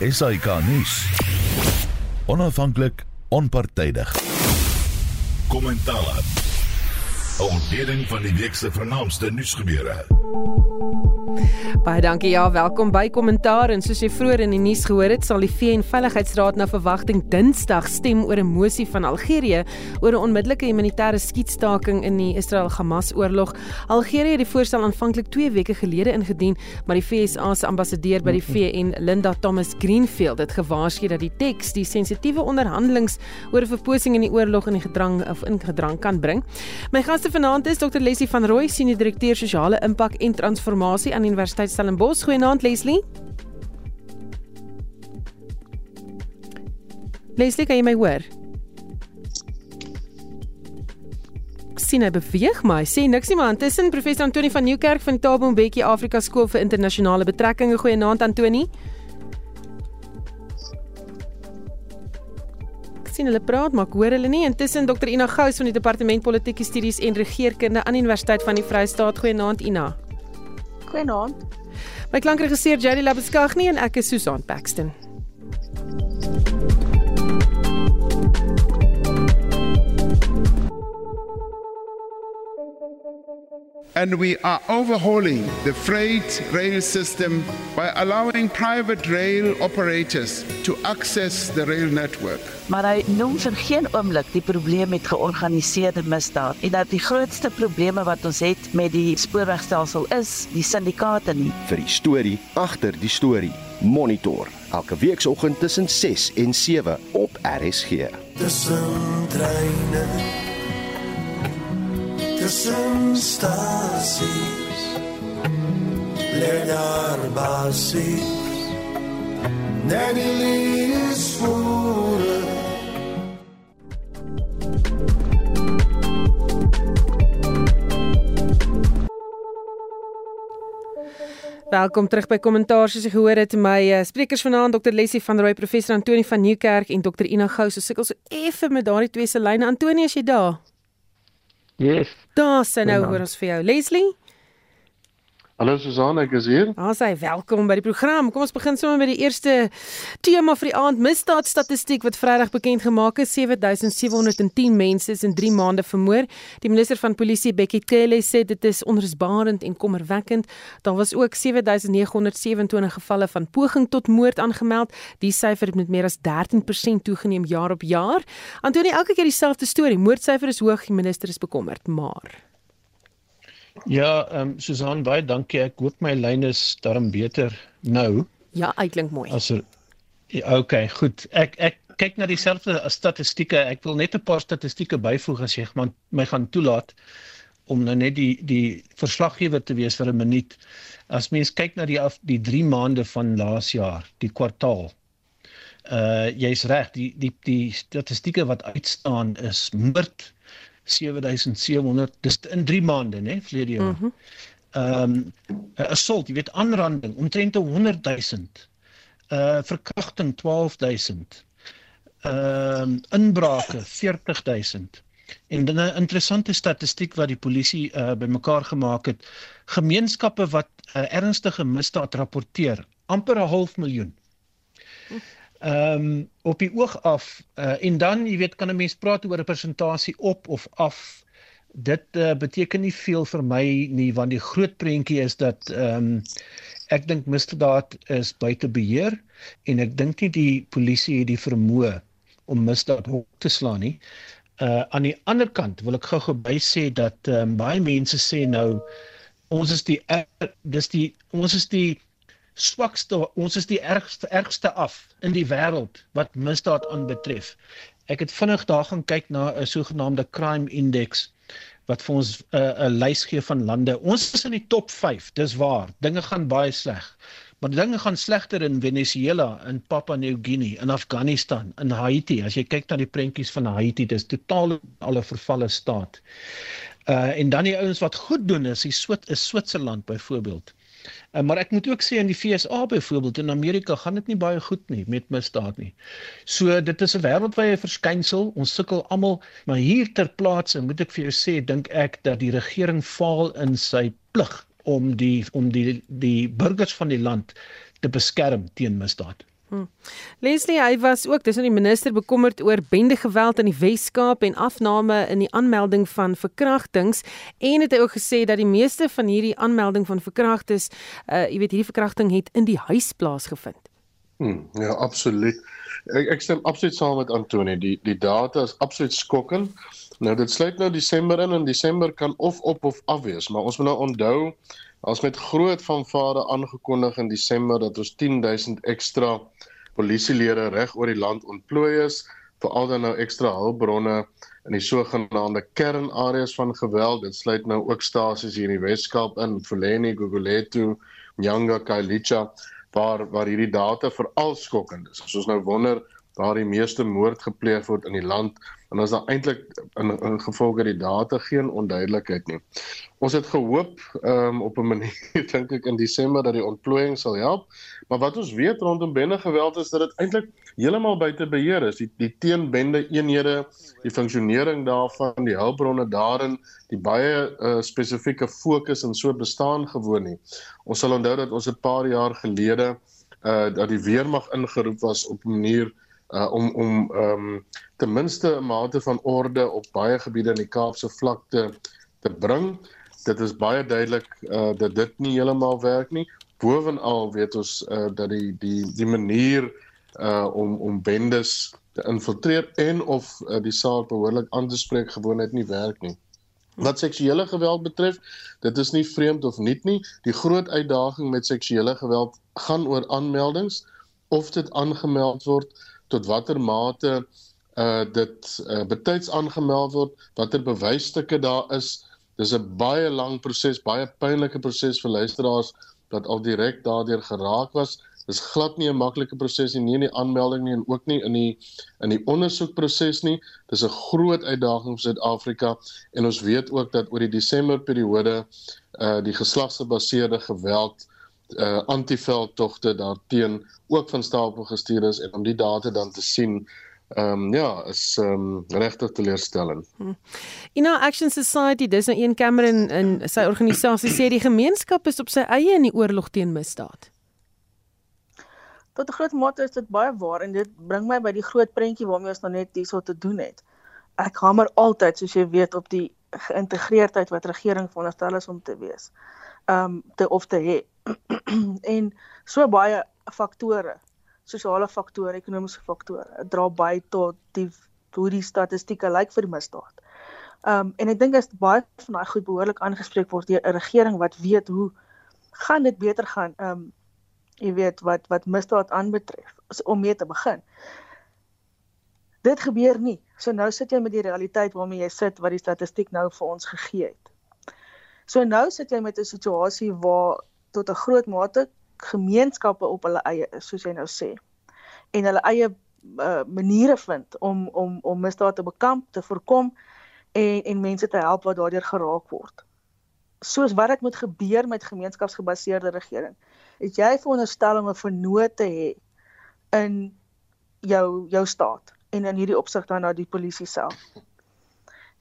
SAK nuus. Onafhanklik, onpartydig. Kommentaar. Ontleding van die week se vernaamste nuusgebeure. Baie dankie. Ja, welkom by Kommentaar en soos jy vroeër in die nuus gehoor het, sal die VN Veiligheidsraad na verwagting Dinsdag stem oor 'n mosie van Algerië oor 'n onmiddellike humanitêre skietstaking in die Israel-Hamas oorlog. Algerië het die voorstel aanvanklik 2 weke gelede ingedien, maar die VSA se ambassadeur by die VN, Linda Thomas Greenfield, het gewaarsku dat die teks die sensitiewe onderhandelings oor 'n verposing in die oorlog in die gedrang of in gedrang kan bring. My gaste vanaand is Dr. Leslie van Rooi, senior direkteur sosiale impak en transformasie aan die Universiteit Stellenbosch. Goeienaand Leslie. Leslie, kan jy my hoor? Sien hy beweeg maar. Hy sê niks nie maar intussen professor Antoni van Nieuwkerk van Tabo Mbeki Afrika Skool vir Internasionale Betrekkinge. Goeienaand Antoni. Ek sien hulle praat maar ek hoor hulle nie. Intussen Dr Ina Gous van die Departement Politieke Studies en Regeringskunde aan Universiteit van die Vrystaat. Goeienaand Ina. Goeienaand. My klankregisseur Jady Labeskagni en ek is Susan Paxton. And we are overhauling the freight rail system by allowing private rail operators to access the rail network. Maar hy noem vir geen oomblik die probleem met georganiseerde misdaad en dat die grootste probleme wat ons het met die spoorwegstelsel is die syndikaate nie. vir die storie agter die storie. Monitor elke weekoggend tussen 6 en 7 op RSG. tussen treine tussen stasies leer daar basies net die liefdesvoere Welkom terug by Kommentaar soos jy gehoor het my uh, sprekers vanaand Dr Leslie van Rooi, professor Antoni van Nieuwkerk en Dr Ina Gous. So sukkel so effe met daardie twee se lyne. Antoni, as jy daar? Yes. Daar sien nou hoor ons vir jou. Leslie? Hallo Susan, ek is hier. Ons sê welkom by die program. Kom ons begin sommer met die eerste tema vir die aand. Misdaadstatistiek wat Vrydag bekend gemaak is. 7710 mense is in 3 maande vermoor. Die minister van Polisie, Bekkie Cele, sê dit is onrusbarend en kommerwekkend. Daar was ook 7927 gevalle van poging tot moord aangemeld. Die syfer het met meer as 13% toegeneem jaar op jaar. Antonie, elke keer dieselfde storie. Moordsyfer is hoog, die minister is bekommerd, maar Ja, ehm um, Susan, baie dankie. Ek hoop my lyn is darm beter nou ja, uitklink mooi. as er ja, Okay, goed. Ek ek kyk na dieselfde statistieke. Ek wil net 'n paar statistieke byvoeg as jy man- my gaan toelaat om nou net die die verslaggewer te wees vir 'n minuut. As mens kyk na die af, die 3 maande van laas jaar, die kwartaal. Uh jy's reg, die die die statistieke wat uitstaan is moord 7700 dis in 3 maande nê verlede jaar. Mhm. Ehm um, assault, jy weet aanranding omtrent 100 000. Uh verkrachting 12 000. Ehm um, inbrake 40 000. En dan 'n interessante statistiek wat die polisie uh bymekaar gemaak het. Gemeenskappe wat uh, ernstige misdaad rapporteer, amper 'n half miljoen. Ehm um, op die oog af uh, en dan jy weet kan 'n mens praat oor 'n persentasie op of af. Dit uh, beteken nie veel vir my nie want die groot prentjie is dat ehm um, ek dink misdaad is buite beheer en ek dink nie die polisie het die vermoë om misdaad hok te slaan nie. Uh aan die ander kant wil ek gou-gou by sê dat um, baie mense sê nou ons is die dis die ons is die swakste ons is die ergste ergste af in die wêreld wat misdaad aanbetref. Ek het vinnig daar gaan kyk na 'n sogenaamde crime index wat vir ons 'n uh, 'n lys gee van lande. Ons is in die top 5, dis waar. Dinge gaan baie sleg. Maar dinge gaan slegter in Venezuela, in Papua New Guinea, in Afghanistan, in Haiti. As jy kyk na die prentjies van Haiti, dis totaal al 'n vervalle staat. Uh en dan die ouens wat goed doen is die Swit is Switserland byvoorbeeld. Uh, maar ek moet ook sê in die FSA byvoorbeeld in Amerika gaan dit nie baie goed nie met misdaad nie. So dit is 'n wêreldwye verskynsel. Ons sukkel almal, maar hier ter plaatse moet ek vir jou sê, dink ek dat die regering faal in sy plig om die om die die burgers van die land te beskerm teen misdaad. Hm. Leslie, hy was ook dis nou die minister bekommerd oor bendegeweld in die Wes-Kaap en afname in die aanmelding van verkrachtings en het hy ook gesê dat die meeste van hierdie aanmelding van verkragtes, uh jy weet hierdie verkrachting het in die huis plaasgevind. Hmm, ja, absoluut. Ek ek stem absoluut saam met Antoni. Die die data is absoluut skokkend. Nou dit sluit nou Desember in en Desember kan of op of af wees, maar ons moet nou onthou Ons met groot vanvare aangekondig in Desember dat ons 10000 ekstra polisielede reg oor die land ontplooi is, veral dan nou ekstra hulpbronne in die sogenaamde kernareas van geweld. Dit sluit nou ook stasies hier in die Weskaap in, Fuleni, Gugulethu, Nyanga, Kailicha waar waar hierdie data veral skokkend is. As ons nou wonder waar die meeste moord gepleeg word in die land en as daar eintlik in, in gevolge die data geen onduidelikheid nie. Ons het gehoop um, op 'n manier dink ek in Desember dat die ontplooiing sal help, maar wat ons weet rondom bende geweld is dat dit eintlik heeltemal buite beheer is. Die die teenbende eenhede, die funksionering daarvan, die hulpbronne daarin, die baie uh, spesifieke fokus en so bestaan gewoon nie. Ons sal onthou dat ons 'n paar jaar gelede uh dat die weermag ingeroep was op 'n manier uh om om ehm um, ten minste 'n mate van orde op baie gebiede in die Kaapse vlakte te bring dit is baie duidelik uh dat dit nie heeltemal werk nie. Bovenal weet ons uh dat die die die manier uh om om bendes te infiltreer en of uh, die saak behoorlik aan te spreek gewoonheid nie werk nie. Wat seksuele geweld betref, dit is nie vreemd of nuut nie. Die groot uitdaging met seksuele geweld gaan oor aanmeldings of dit aangemeld word tot watter mate uh dit uh, betyds aangemeld word, watter bewysstukke daar is, Dis 'n baie lang proses, baie pynlike proses vir luisteraars wat al direk daardeur geraak was. Dis glad nie 'n maklike proses nie, nie in die aanmelding nie en ook nie in die in die ondersoekproses nie. Dis 'n groot uitdaging vir Suid-Afrika en ons weet ook dat oor die Desember periode uh die geslagsgebaseerde geweld uh antiveldtogte daarteen ook van stapel gestuur is en om die data dan te sien Ehm um, ja, is ehm um, regtig teleurstellend. Hm. Ina Action Society, dis nou een Cameron in sy organisasie sê die gemeenskap is op sy eie in die oorlog teen misdaad. Tot 'n groot mate is dit baie waar en dit bring my by die groot prentjie waarmee ons nou net hierso te doen het. Ek hamer altyd, soos jy weet, op die geïntegreerdheid wat regering veronderstel is om te wees. Ehm um, te of te hê. en so baie faktore sosiale faktore, ekonomiese faktore dra by tot die hoe die statistieke lyk vir die misdaad. Um en ek dink as baie van daai goed behoorlik aangespreek word deur 'n regering wat weet hoe gaan dit beter gaan um jy weet wat wat misdaad aanbetref om mee te begin. Dit gebeur nie. So nou sit jy met die realiteit waarmee jy sit wat die statistiek nou vir ons gegee het. So nou sit jy met 'n situasie waar tot 'n groot mate gemeenskappe op hulle eie is soos jy nou sê en hulle eie uh, maniere vind om om om misdaad te bekamp, te voorkom en en mense te help wat daardeur geraak word. Soos wat dit moet gebeur met gemeenskapsgebaseerde regering. Het jy veronderstel om 'n vernoot te hê in jou jou staat en in hierdie opsig dan na die polisie self.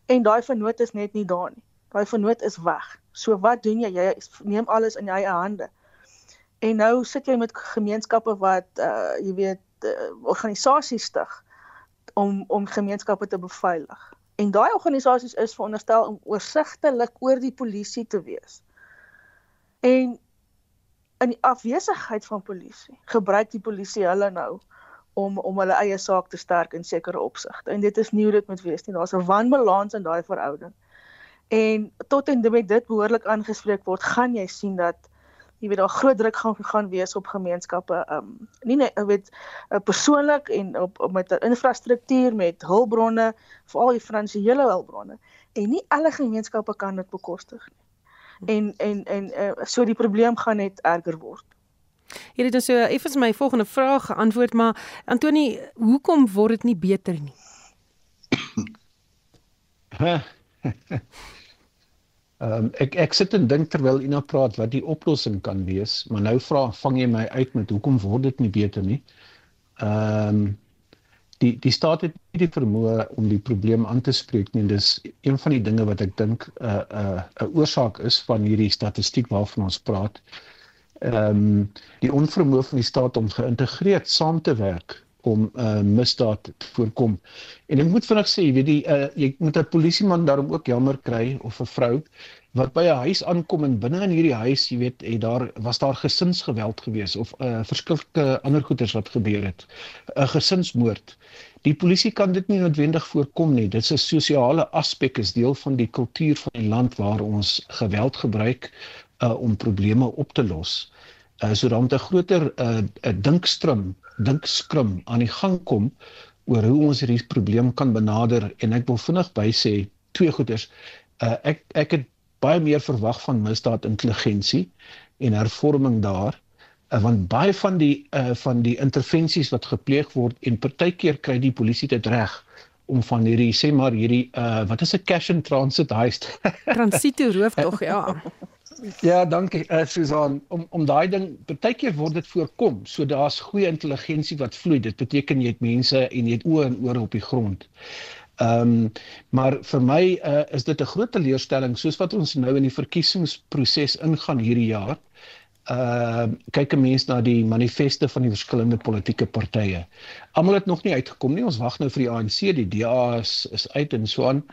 En daai vernoot is net nie daar nie. Daai vernoot is weg. So wat doen jy? Jy neem alles in jou eie hande. En nou sit jy met gemeenskappe wat uh jy weet uh, organisasies stig om om gemeenskappe te beveilig. En daai organisasies is veronderstel om oorsigtelik oor die polisie te wees. En in die afwesigheid van polisie gebruik die polisie hulle nou om om hulle eie saak te sterk in sekere opsigte. En dit is nie hoe dit moet wees nie. Daar's 'n wanbalans in daai verhouding. En tot en met dit behoorlik aangespreek word, gaan jy sien dat jy weet daar groot druk gaan gaan wees op gemeenskappe um nie net weet uh, persoonlik en op, op met infrastruktuur met hulpbronne veral die finansiële hulpbronne. En nie alle gemeenskappe kan dit bekostig nie. En en en uh, so die probleem gaan net erger word. Het dus so effens my volgende vraag geantwoord maar Antoni hoekom word dit nie beter nie Ehm um, ek ek sit en dink terwyl Ina praat wat die oplossing kan wees, maar nou vra vang jy my uit met hoekom word dit nie beter nie? Ehm um, die die staat het nie die vermoë om die probleem aan te spreek nie. Dis een van die dinge wat ek dink 'n uh, 'n uh, 'n oorsaak is van hierdie statistiek waarvan ons praat. ehm um, die onvermoë van die staat om geïntegreerd saam te werk om uh, misdaad te voorkom. En ek moet vinnig sê, jy weet die uh, jy moet 'n polisieman daarom ook jammer kry of 'n vrou wat by 'n huis aankom en binne in hierdie huis, jy weet, het daar was daar gesinsgeweld gewees of 'n uh, verskillende ander goeters wat gebeur het. 'n Gesinsmoord. Die polisie kan dit nie noodwendig voorkom nie. Dit is 'n sosiale aspek, is deel van die kultuur van die land waar ons geweld gebruik uh, om probleme op te los. Uh, so dan 'n groter 'n uh, 'n dinkstrum dink skrim aan die gang kom oor hoe ons hierdie probleem kan benader. En ek wil vinnig by sê twee goeders. Uh, ek ek het baie meer verwag van misdaad intelligensie en hervorming daar uh, want baie van die uh, van die intervensies wat gepleeg word en partykeer kry die polisie dit reg om van hierdie sê maar hierdie uh, wat is 'n cash and transit heist? Transito roof tog ja Ja, dankie uh, Susan. Om om daai ding partykeer word dit voorkom. So daar's goeie intelligensie wat vloei. Dit beteken jy het mense en jy het oë en ore op die grond. Ehm um, maar vir my uh, is dit 'n groot teleurstelling soos wat ons nou in die verkiesingsproses ingaan hierdie jaar. Ehm uh, kyk 'n mens na die manifeste van die verskillende politieke partye. Almal het nog nie uitgekom nie. Ons wag nou vir die ANC, die DA is, is uit en so aan.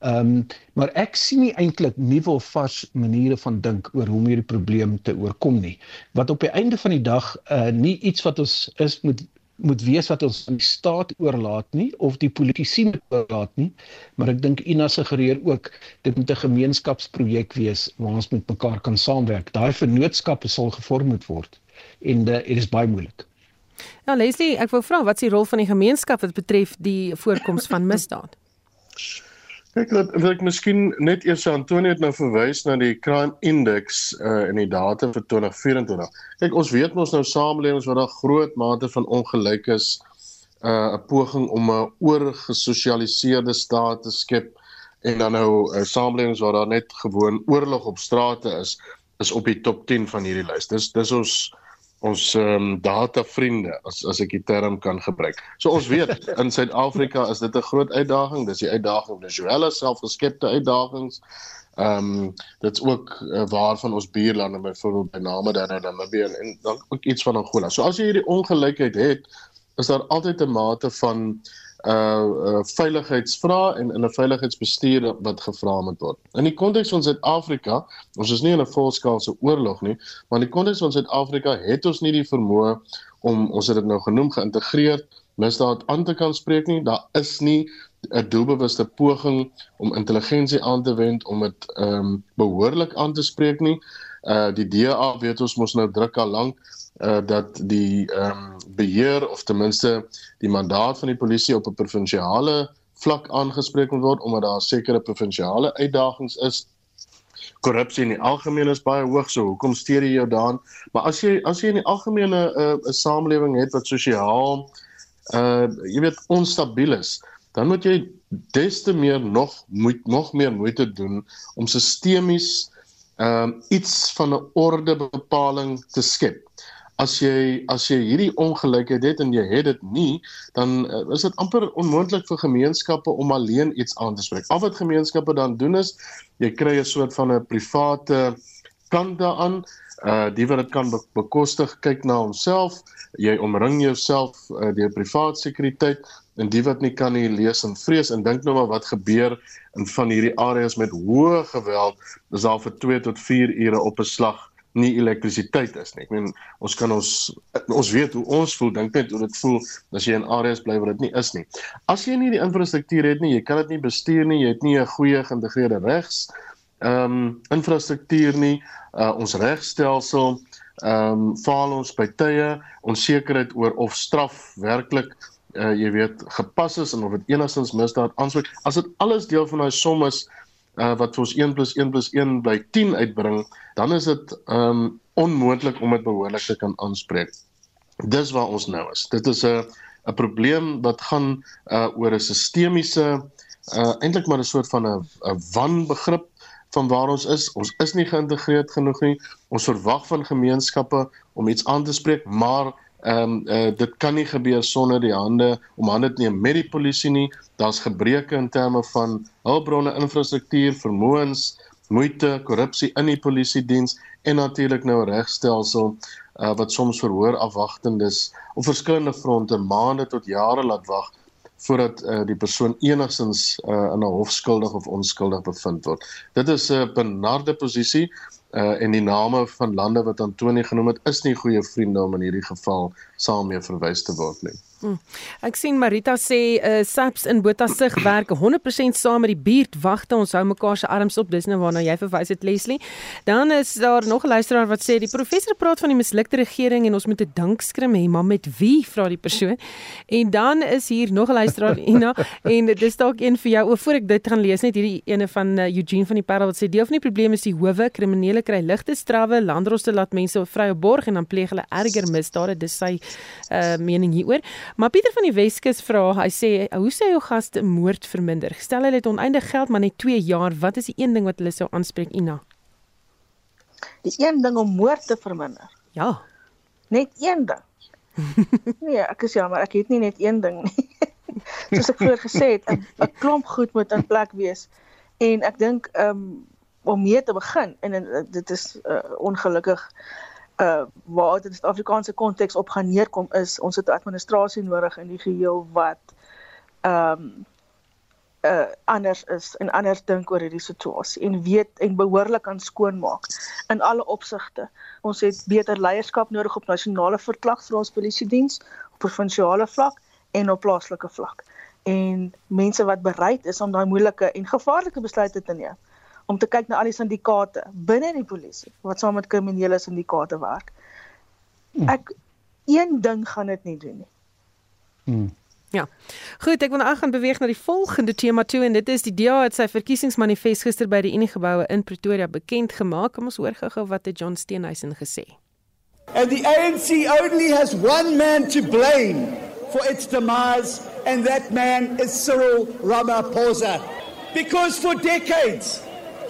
Ehm um, maar ek sien nie eintlik nuwe of vars maniere van dink oor hoe om hierdie probleem te oorkom nie. Wat op die einde van die dag uh nie iets wat ons is moet moet wees wat ons aan die staat oorlaat nie of die politici moet oorlaat nie, maar ek dink Ina suggereer ook dit moet 'n gemeenskapsprojek wees waar ons met mekaar kan saamwerk. Daai vennootskappe sal gevorm moet word en uh, dit is baie moeilik. Ja, Leslie, ek wou vra wat is die rol van die gemeenskap wat betref die voorkoms van misdaad? Kyk dat wil ek miskien net eers Antonie het nou verwys na die crime index uh in die data vir 2024. Kyk ons weet mos nou samelewings waar daar groot mate van ongeluk is uh 'n poging om 'n oorgesosialiseerde staat te skep en dan nou 'n uh, samelewings waar daar net gewoon oorlog op strate is is op die top 10 van hierdie lys. Dis dis ons ons ehm um, data vriende as as ek die term kan gebruik. So ons weet in Suid-Afrika is dit 'n groot uitdaging. Dis die uitdaging van Joelle selfgeskepte uitdagings. Ehm um, dit's ook uh, waarvan ons buurlande byvoorbeeld by name dan Namibië en, en dan ook iets van Angola. So as jy hierdie ongelykheid het, is daar altyd 'n mate van uh, uh veiligheidsvrae en in 'n veiligheidsbestuur wat gevra moet word. In die konteks van Suid-Afrika, ons is nie in 'n volskaalse oorlog nie, maar in die konteks van Suid-Afrika het ons nie die vermoë om ons het dit nou genoem geïntegreerd misdaad aan te kan spreek nie. Daar is nie 'n doelbewuste poging om intelligensie aan te wend om dit ehm um, behoorlik aan te spreek nie. Uh die DA weet ons mos nou druk al lank uh dat die ehm um, beheer of ten minste die mandaat van die polisie op 'n provinsiale vlak aangespreek moet word omdat daar sekere provinsiale uitdagings is. Korrupsie in die algemeen is baie hoog, so hoekom steur jy jou daan? Maar as jy as jy in die algemene 'n uh, samelewing het wat sosiaal uh jy weet onstabiel is, dan moet jy des te meer nog moet nog meer moeite doen om sistemies ehm um, iets van 'n orde bepaling te skep as jy as jy hierdie ongelykheid het en jy het dit nie, dan uh, is dit amper onmoontlik vir gemeenskappe om alleen iets aan te spreek. Al wat gemeenskappe dan doen is jy kry 'n soort van 'n private kant daaraan. Uh die wat dit kan be bekostig, kyk na homself. Jy omring jouself uh, deur privaat sekuriteit en die wat nie kan nie lees en vrees en dink nou maar wat gebeur in van hierdie areas met hoë geweld. Dis daar vir 2 tot 4 ure op 'n slag nie elektrisiteit is nie. Ek meen ons kan ons ons weet hoe ons voel, dink net hoe dit voel as jy in areas bly waar dit nie is nie. As jy nie die infrastruktuur het nie, jy kan dit nie bestuur nie, jy het nie 'n goeie geïntegreerde regs ehm um, infrastruktuur nie, uh, ons regstelsel ehm um, faal ons by tye, onsekerheid oor of straf werklik uh, jy weet gepas is en of dit enigstens misdaad aanspreek. As dit alles deel van daai som is, uh, wat vir ons 1 + 1 + 1 by 10 uitbring, dan is dit um onmoontlik om dit behoorlik te kan aanspreek. Dis waar ons nou is. Dit is 'n 'n probleem wat gaan uh oor 'n sistemiese uh eintlik maar 'n soort van 'n 'n wanbegrip van waar ons is. Ons is nie geïntegreerd genoeg nie. Ons verwag van gemeenskappe om iets aan te spreek, maar Ehm um, uh, dit kan nie gebeur sonder die hande om hande te neem met die polisie nie. Daar's gebreke in terme van hulpbronne, infrastruktuur, vermoëns, moeite, korrupsie in die polisie diens en natuurlik nou regstelsel uh, wat soms verhoor afwagtendes op verskillende fronte maande tot jare laat wag voordat uh, die persoon enigstens uh, in 'n hof skuldig of onskuldig bevind word. Dit is 'n benarde posisie uh, en die name van lande wat Antoni genoem het is nie goeie vriende om in hierdie geval saam mee verwys te word nie. Hmm. Ek sien Marita sê uh SAPS in Botasig werk 100% saam met die buurt wagte ons hou mekaar se arms op dis nou waarna jy verwys het Leslie. Dan is daar nog 'n luisteraar wat sê die professor praat van die mislukte regering en ons moet 'n dankskrym hê maar met wie vra die persoon. En dan is hier nog 'n luisteraar Ina en dis dalk een vir jou o voor ek dit gaan lees net hierdie ene van uh, Eugene van die Parel wat sê deel van die probleem is die howe kriminele kry ligte strawwe landroste laat mense vrye borg en dan pleeg hulle erger misdade dis sy uh mening hieroor. Maar Pieter van die Weskus vra, hy sê, hoe sê jou gaste moord verminder? Gestel hulle het oneindig geld maar net 2 jaar, wat is die een ding wat hulle sou aanspreek Ina? Die een ding om moord te verminder. Ja. Net een ding. nee, ek is jammer, ek het nie net een ding nie. Soos ek vroeër gesê het, 'n klomp goed moet in plek wees. En ek dink um, om mee te begin en, en dit is uh, ongelukkig uh waar dit in Suid-Afrikaanse konteks op gaan neerkom is ons het administrasie nodig in die geheel wat ehm um, uh anders is en anders dink oor hierdie situasie en weet en behoorlik kan skoonmaak in alle opsigte. Ons het beter leierskap nodig op nasionale vlak vir ons polisie diens, op provinsiale vlak en op plaaslike vlak. En mense wat bereid is om daai moeilike en gevaarlike besluite te neem om te kyk na al die syndikaate binne die polisie wat saam met kriminele syndikaate werk. Hmm. Ek een ding gaan dit nie doen nie. Hmm. Ja. Goed, ek wil nou gaan beweeg na die volgende tema toe en dit is die DA het sy verkiesingsmanifest gister by die Unie geboue in Pretoria bekend gemaak. Kom ons hoor gou-gou wat het John Steenhuisen gesê. And the ANC only has one man to blame for its demise and that man is Cyril Ramaphosa. Because for decades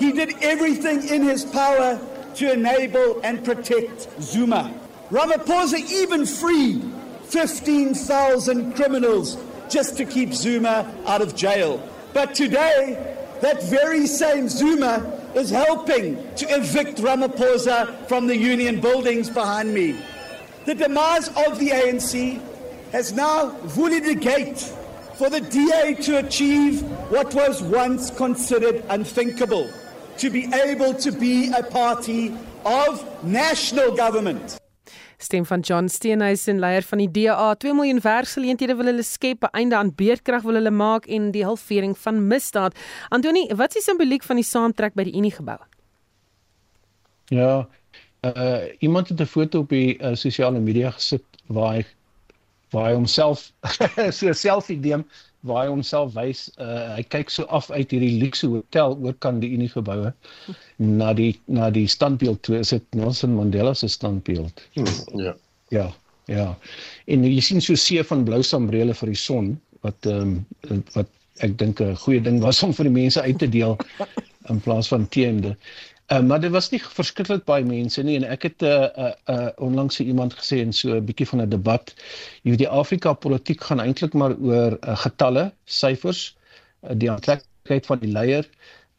He did everything in his power to enable and protect Zuma. Ramaphosa even freed 15,000 criminals just to keep Zuma out of jail. But today, that very same Zuma is helping to evict Ramaphosa from the union buildings behind me. The demise of the ANC has now voided the gate for the DA to achieve what was once considered unthinkable to be able to be a party of national government. Stem van John Steenhuisen, leier van die DA, 2 miljoen werksgeleenthede wil hulle skep, 'n einde aan beerdkrag wil hulle maak en die halvering van misdaad. Antoni, wat is die simboliek van die saamtrek by die Unie gebou? Ja, uh iemand het 'n foto op die uh, sosiale media gesit waar hy waar hy homself so 'n selfie neem waar hy homself wys uh, hy kyk so af uit hierdie luxe hotel oor kan die Unie geboue na die na die standbeeld toe is dit Nelson Mandela se standbeeld. Hmm, ja. Ja ja. En jy sien so see van blou sambrele vir die son wat ehm um, wat ek dink 'n goeie ding was om vir die mense uit te deel in plaas van teende Uh, maar dit was nie verskriklik baie mense nie en ek het 'n uh, eh, uh, eh, uh, onlangs iemand gesê in so 'n bietjie van 'n debat jy die Afrika politiek gaan eintlik maar oor uh, getalle, syfers, uh, die aantreklikheid van die leier,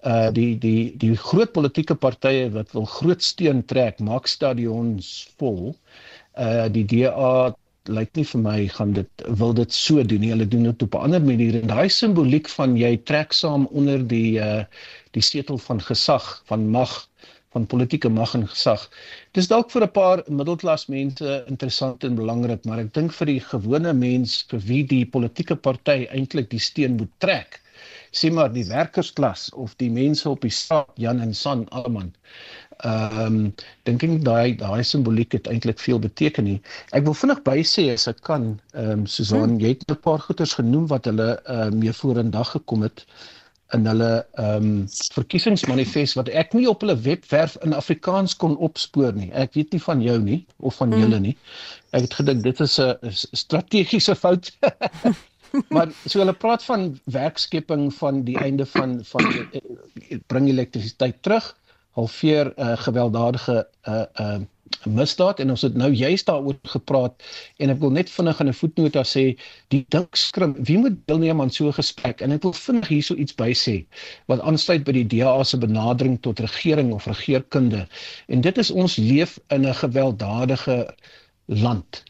uh die die die groot politieke partye wat wil groot steun trek, maak stadions vol. Uh die DA lyk nie vir my gaan dit wil dit so doen nie. Hulle doen dit op 'n ander manier en daai simboliek van jy trek saam onder die uh die setel van gesag, van mag, van politieke mag en gesag. Dis dalk vir 'n paar middelklas mense interessant en belangrik, maar ek dink vir die gewone mens vir wie die politieke party eintlik die steen moet trek, sê maar die werkersklas of die mense op die straat, Jan en San Alman. Ehm um, dink ek daai daai simboliek het eintlik veel beteken nie. Ek wil vinnig by sê as ek kan, ehm um, Susan, hmm. jy het 'n paar goeters genoem wat hulle ehm uh, mee vorendag gekom het in hulle ehm um, verkiesingsmanifest wat ek nie op hulle webwerf in Afrikaans kon opspoor nie. Ek weet nie van jou nie of van julle mm. nie. Ek het gedink dit is 'n strategiese fout. maar so hulle praat van werkskepping van die einde van van bring elektrisiteit terug, halveer uh, gewelddadige uh uh misdaad. En ons het nou juist daaroor gepraat en ek wil net vinnig in 'n voetnota sê die dinkskrim wie moet deelneem aan so 'n gesprek? En ek wil vinnig hierso iets by sê wat aansluit by die DA se benadering tot regering of regeerkunde. En dit is ons leef in 'n gewelddadige land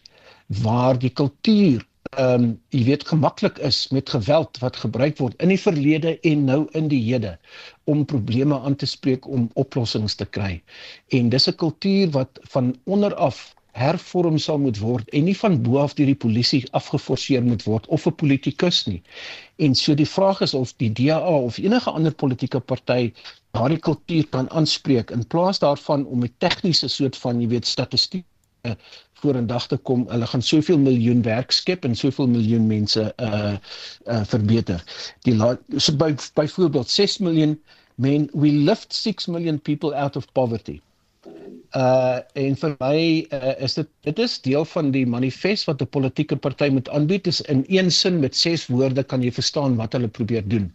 waar die kultuur ehm um, jy weet gemaklik is met geweld wat gebruik word in die verlede en nou in die hede om probleme aan te spreek om oplossings te kry. En dis 'n kultuur wat van onder af hervorm sal moet word en nie van bo af deur die polisie afgeforceer moet word of 'n politikus nie. En so die vraag is of die DA of enige ander politieke party daardie kultuur kan aanspreek in plaas daarvan om 'n tegniese soort van jy weet statistiek vorendag te kom. Hulle gaan soveel miljoen werk skep en soveel miljoen mense uh uh verbeter. Die so by byvoorbeeld 6 miljoen men we lift 6 million people out of poverty. Uh en vir my uh, is dit dit is deel van die manifest wat 'n politieke party moet aanbied. Dis in een sin met ses woorde kan jy verstaan wat hulle probeer doen.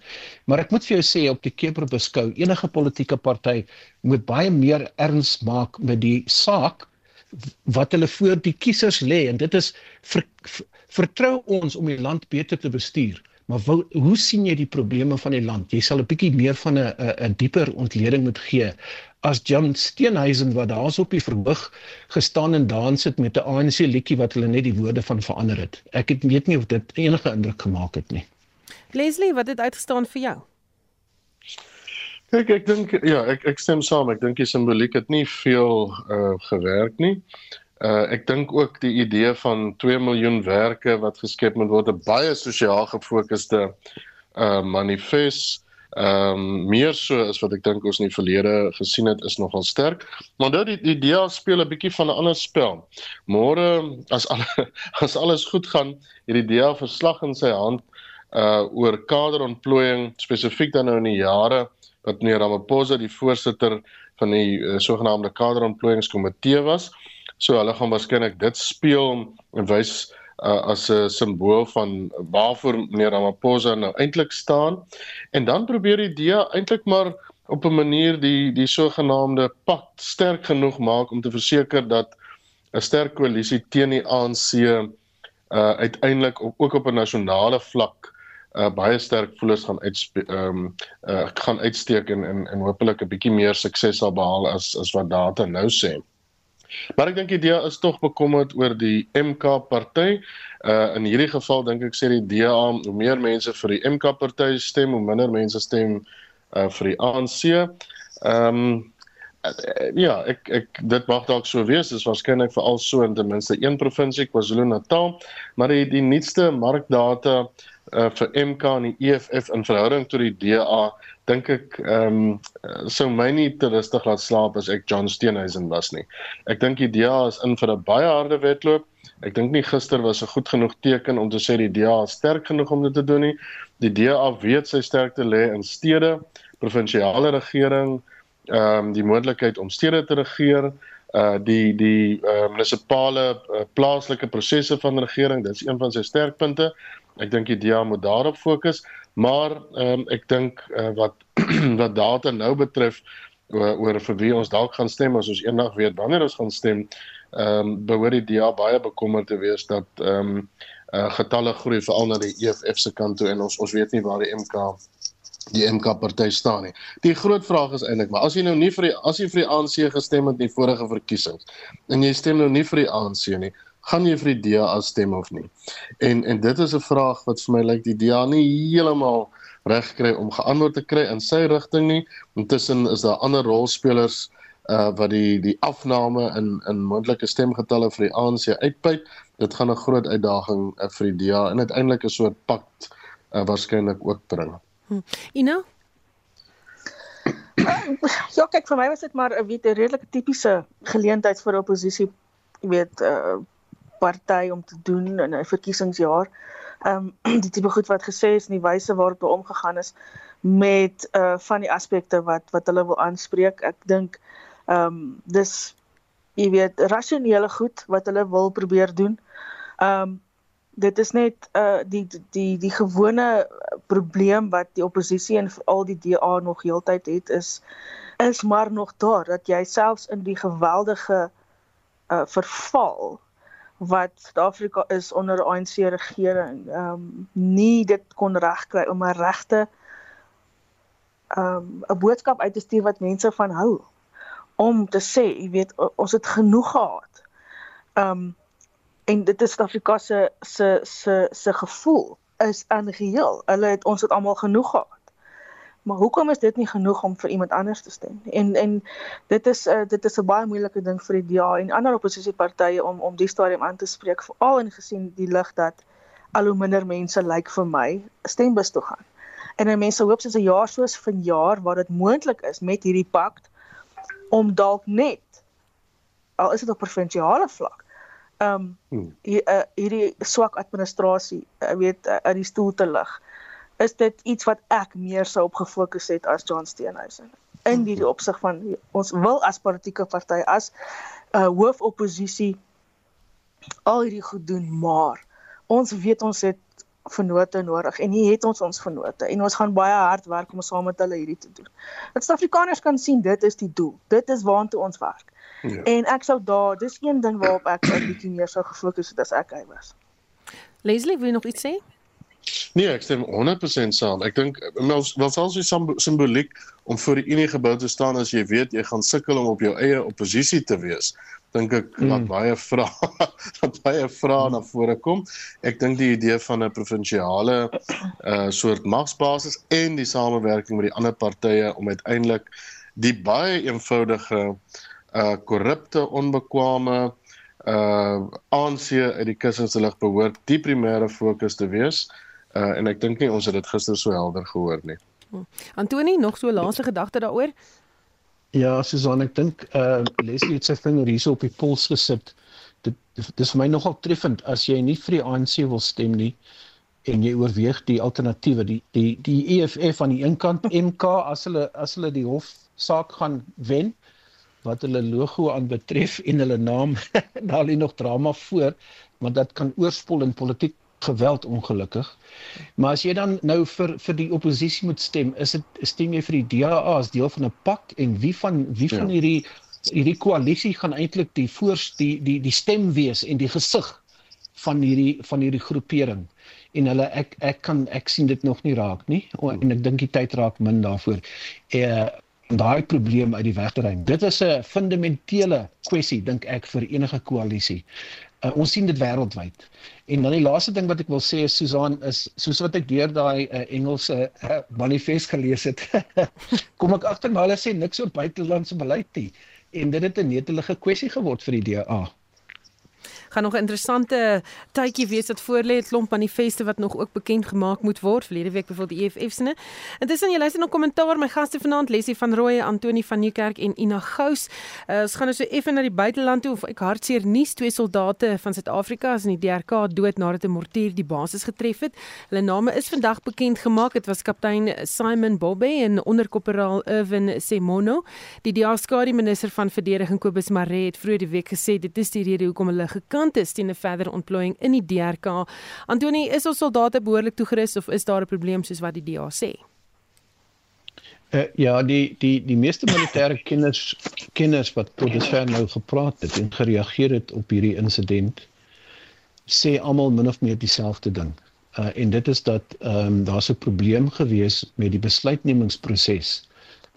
Maar ek moet vir jou sê op die keper beskou, enige politieke party moet baie meer erns maak met die saak wat hulle voor die kiesers lê en dit is ver, ver, vertrou ons om die land beter te bestuur. Maar wou, hoe sien jy die probleme van die land? Jy sal 'n bietjie meer van 'n 'n dieper ontleding moet gee as Jan Steenhuisen wat daar's op die verhoog gestaan en dans het met 'n ANC liedjie wat hulle net die woorde van verander het. Ek het weet nie of dit enige indruk gemaak het nie. Leslie, wat het uitgestaan vir jou? Kyk, ek dink ja, ek ek stem saam. Ek dink die simboliek het nie veel uh gewerk nie. Uh ek dink ook die idee van 2 miljoen werke wat geskep moet word, 'n baie sosiaal gefokusde uh manifest ehm um, meer so as wat ek dink ons in die verlede gesien het is nogal sterk. Maar nou die idee speel 'n bietjie van 'n ander spel. Môre as alle, as alles goed gaan, het die idee verslag in sy hand uh oor kaderontplooiing spesifiek dan nou in die jare wat meneer Ramaphosa die voorsitter van die uh, sogenaamde kaderontplooiingskomitee was. So hulle gaan waarskynlik dit speel en wys uh, as 'n simbool van waarvoor meneer Ramaphosa nou eintlik staan. En dan probeer die DEA eintlik maar op 'n manier die die sogenaamde pak sterk genoeg maak om te verseker dat 'n sterk koalisie teen die ANC uh uiteindelik ook op 'n nasionale vlak uh, baie sterk voelers gaan uit ehm um, uh, gaan uitsteek en en en hopelik 'n bietjie meer sukses sal behaal as as wat data nou sê. Maar ek dink die DA is tog bekommerd oor die MK party. Uh in hierdie geval dink ek sê die DA hoe meer mense vir die MK party stem, hoe minder mense stem uh vir die ANC. Ehm um, ja, ek ek dit mag dalk so wees, dis waarskynlik veral so in ten minste een provinsie, KwaZulu-Natal, maar die die nuutste markdata uh, vir MK en die EFF in verhouding tot die DA dink ek ehm um, sou my nie te rustig laat slaap as ek John Steenhuisen was nie. Ek dink die DA is in vir 'n baie harde wedloop. Ek dink nie gister was 'n goed genoeg teken om te sê die DA is sterk genoeg om dit te doen nie. Die DA weet sy sterkte lê in stede, provinsiale regering, ehm um, die moontlikheid om stede te regeer, uh die die uh, munisipale uh, plaaslike prosesse van regering, dit is een van sy sterkpunte. Ek dink die DA moet daarop fokus, maar ehm um, ek dink uh, wat wat data nou betref oor, oor vir wie ons dalk gaan stem as ons eendag weet wanneer ons gaan stem, ehm um, behoort die DA baie bekommerd te wees dat ehm um, uh, getalle groei veral na die EFF se kant toe en ons ons weet nie waar die MK die MK party staan nie. Die groot vraag is eintlik maar as jy nou nie vir die as jy vir die ANC gestem het in die vorige verkiesings en jy stem nou nie vir die ANC nie, gaan jy vir die DA stem of nie? En en dit is 'n vraag wat vir my lyk die DA nie heeltemal reg kry om geantwoord te kry in sy rigting nie. Intussen is daar ander rolspelers uh wat die die afname in in moontlike stemgetalle vir die ANC uitbuit. Dit gaan 'n groot uitdaging uh, vir die DA en uiteindelik 'n soort pakt uh, waarskynlik ook bring. Hm. Ina Ja, kyk vir my was dit maar 'n weet 'n redelike tipiese geleentheid vir oppositie, jy weet, uh party om te doen in 'n verkiesingsjaar. Ehm um, die tipe goed wat gesê is en die wyse waarop hulle omgegaan is met uh van die aspekte wat wat hulle wil aanspreek. Ek dink ehm um, dis jy weet rasionele goed wat hulle wil probeer doen. Ehm um, dit is net uh die die die gewone probleem wat die oppositie en al die DA nog heeltyd het is is maar nog daar dat jy selfs in die geweldige uh verval wat Suid-Afrika is onder ANC regering ehm um, nie dit kon regkry om 'n regte ehm um, 'n boodskap uit te stuur wat mense van hou om te sê, jy weet, ons het genoeg gehad. Ehm um, en dit is Suid-Afrika se se se se gevoel is aangeheel. Hulle het ons het almal genoeg gehad. Maar hoekom is dit nie genoeg om vir iemand anders te stem? En en dit is 'n uh, dit is 'n baie moeilike ding vir die DA en ander oppositiepartye om om die stadium aan te spreek, veral in gesien die lig dat al hoe minder mense lyk like vir my stembus toe gaan. En dan mense hoop soos 'n jaar soos vanjaar waar dit moontlik is met hierdie pakt om dalk net al is dit op provinsiale vlak um hier, uh, hierdie swak administrasie uh, weet uh, uit die stoel te lig is dit iets wat ek meer sou op gefokus het as John Steenhuisen in die opsig van ons wil as politieke party as 'n uh, hoofopposisie al hierdie goed doen maar ons weet ons het vennote nodig en hier het ons ons vennote en ons gaan baie hard werk om saam met hulle hierdie te doen. Dat Suid-Afrikaners kan sien dit is die doel. Dit is waartoe ons werk. Ja. En ek sou daar, dis een ding waarop ek 'n bietjie meer sou gefokus het as ek hy was. Leslie, wil jy nog iets sê? Nee, ek stem 100% saam. Ek dink wel selfs die simboliek om voor die Unie gebou te staan as jy weet jy gaan sukkel om op jou eie oppositie te wees dink ek mm. laat baie vrae laat baie vrae na vore kom. Ek dink die idee van 'n provinsiale uh soort magsbasis en die samewerking met die ander partye om uiteindelik die baie eenvoudige uh korrupte, onbekwame uh ANC uit die kussings lig behoort die primêre fokus te wees. Uh en ek dink nie ons het dit gister so helder gehoor nie. Antoni, nog so laaste gedagte daaroor? Ja, Susan, ek dink uh Leslie het sy vinger hierso op die pols gesit. Dit dis vir my nogal treffend as jy nie vir die ANC wil stem nie en jy oorweeg die alternatiewe, die die die EFF aan die een kant, MK as hulle as hulle die hof saak gaan wen wat hulle logo aanbetref en hulle naam, daar lê nog drama voor, want dit kan oorspoel in politiek geweld ongelukkig. Maar as jy dan nou vir vir die oppositie moet stem, is dit stem jy vir die DA as deel van 'n pak en wie van wie van ja. hierdie hierdie koalisie gaan eintlik die voors die die die stem wees en die gesig van hierdie van hierdie groepering en hulle ek ek kan ek sien dit nog nie raak nie o, en ek dink die tyd raak min daarvoor. Eh daai probleem uit die weg te ruim. Dit is 'n fundamentele kwessie dink ek vir enige koalisie. Uh, ons sien dit wêreldwyd. En dan die laaste ding wat ek wil sê is Susan is soos wat ek deur daai uh, Engelse uh, manifest gelees het. kom ek agter maar hulle sê niks oor buitelandse beleid nie en dit het 'n netelige kwessie geword vir die DA gaan nog 'n interessante tydjie wees wat voor lê, 'n klomp manifeste wat nog ook bekend gemaak moet word. Verlede week byvoorbeeld die EFF se. Intussen jy luister na kommentaar my gaste vanaand Lesie van Rooyen, Antoni van Nieuwkerk en Ina Gous. Uh, ons gaan nou so effe na die buiteland toe of ek hartseer nuus twee soldate van Suid-Afrika is in die DRK dood nadat 'n mortier die basis getref het. Hulle name is vandag bekend gemaak. Dit was kaptein Simon Bobbe en onderkorporaal Irwin Semono. Die DRK minister van verdediging Kobus Maree het vroeër die week gesê dit is die rede hoekom hulle gekan kant is teen 'n verdere ontplooiing in die DRK. Antoni, is ons soldate behoorlik toegerus of is daar 'n probleem soos wat die DA sê? Uh, ja, die die die meeste militêre kenners kenners wat tot dusver nou gepraat het en gereageer het op hierdie insident sê almal min of meer dieselfde ding. Uh en dit is dat ehm um, daar's 'n probleem gewees met die besluitnemingsproses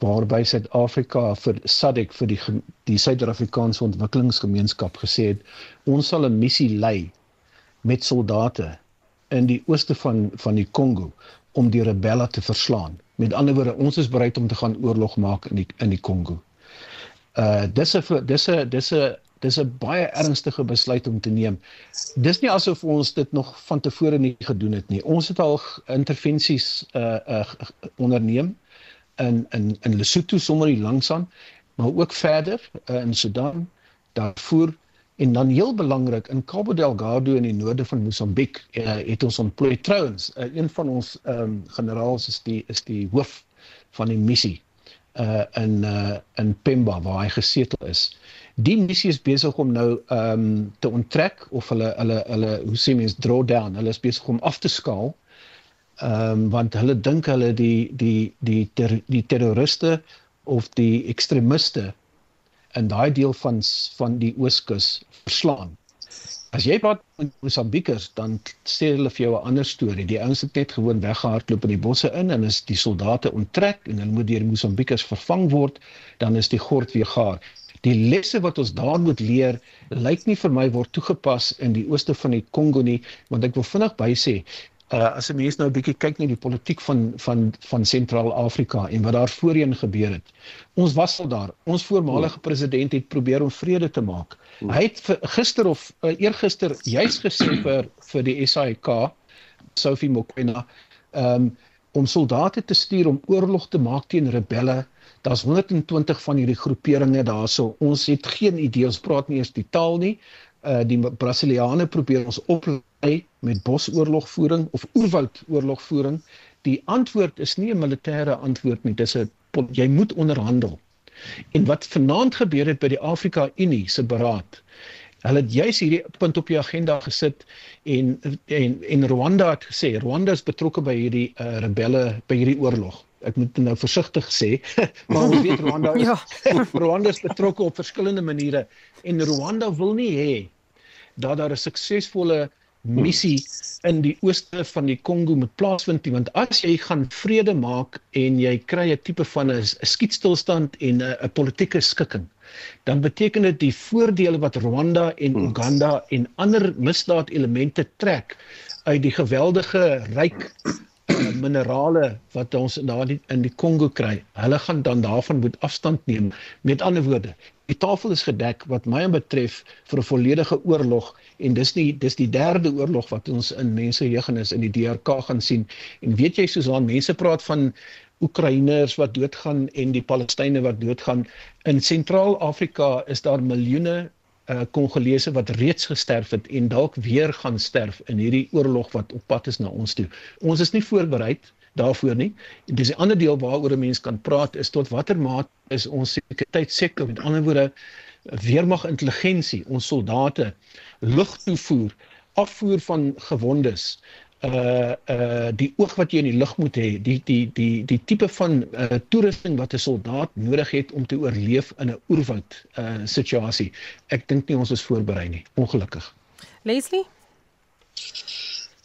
waarby Suid-Afrika vir SADC vir die die Suid-Afrikaanse Ontwikkelingsgemeenskap gesê het ons sal 'n missie lei met soldate in die ooste van van die Kongo om die rebelle te verslaan. Met ander woorde, ons is bereid om te gaan oorlog maak in die in die Kongo. Uh dis 'n dis 'n dis 'n dis 'n baie ernstige besluit om te neem. Dis nie asof ons dit nog van tevore nie gedoen het nie. Ons het al intervensies uh uh onderneem in in in Lesotho sommer hier langs aan, maar ook verder uh, in Sudan, daarvoor en dan heel belangrik in Cabo Delgado in die noorde van Mosambiek uh, het ons ontplooi trouens. Uh, een van ons um, generaals is die is die hoof van die missie uh in uh in Pemba waar hy gesetel is. Die missie is besig om nou ehm um, te onttrek of hulle hulle hulle hoe sê mens draw down. Hulle is besig om af te skaal ehm um, want hulle dink hulle die die die ter, die terroriste of die ekstremiste in daai deel van van die Ooskus verslaan. As jy praat met Mosambiekers, dan sê hulle vir jou 'n ander storie. Die ouens het net gewoon weggehardloop in die bosse in en as die soldate onttrek en hulle moet deur Mosambiekers vervang word, dan is die gord weer gaar. Die lesse wat ons daar moet leer, lyk nie vir my word toegepas in die ooste van die Kongo nie, want ek wil vinnig by sê, uh, as 'n mens nou 'n bietjie kyk na die politiek van van van Sentraal-Afrika en wat daar voorheen gebeur het. Ons was al daar. Ons voormalige president het probeer om vrede te maak. Hy het vir, gister of uh, eergister juis gesê vir vir die SAIK Sophie Mokoena um, om soldate te stuur om oorlog te maak teen rebelle. Daar's 120 van hierdie groeperinge daarso. Ons het geen idee, ons praat nie eens die taal nie uh die Brasiliane probeer ons oplei met bosoorlogvoering of oerwoudoorlogvoering. Die antwoord is nie 'n militêre antwoord nie, dis 'n jy moet onderhandel. En wat vanaand gebeur het by die Afrika Unie se beraad. Hulle het juis hierdie punt op die agenda gesit en en en Rwanda het gesê Rwanda is betrokke by hierdie uh, rebelle by hierdie oorlog. Ek moet nou versigtig sê, maar ons weet Rwanda is ja. Rwanda is betrokke op verskillende maniere en Rwanda wil nie hê dat daar 'n suksesvolle missie in die ooste van die Kongo moet plaasvind nie want as jy gaan vrede maak en jy kry 'n tipe van 'n skietstilstand en 'n politieke skikking dan beteken dit die voordele wat Rwanda en Uganda en ander misdaadelemente trek uit die geweldige ryk minerale wat ons daar in die Kongo kry. Hulle gaan dan daarvan moet afstand neem. Met ander woorde, die tafel is gedek wat my betref vir 'n volledige oorlog en dis nie dis die derde oorlog wat ons in mense jeugennis in die DRK gaan sien. En weet jy soos aan mense praat van Oekraïners wat doodgaan en die Palestynë wat doodgaan in Sentraal-Afrika is daar miljoene uh Kongolese wat reeds gesterf het en dalk weer gaan sterf in hierdie oorlog wat op pad is na ons toe. Ons is nie voorberei daarvoor nie. En dis 'n ander deel waaroor 'n mens kan praat is tot watter mate is ons sekuriteitsektor met ander woorde weermag intelligensie, ons soldate lugtoevoer, afvoer van gewondes, uh uh die oog wat jy in die lug moet hê, die die die die tipe van uh toerusting wat 'n soldaat nodig het om te oorleef in 'n oerwoud uh situasie. Ek dink nie ons is voorberei nie, ongelukkig. Leslie?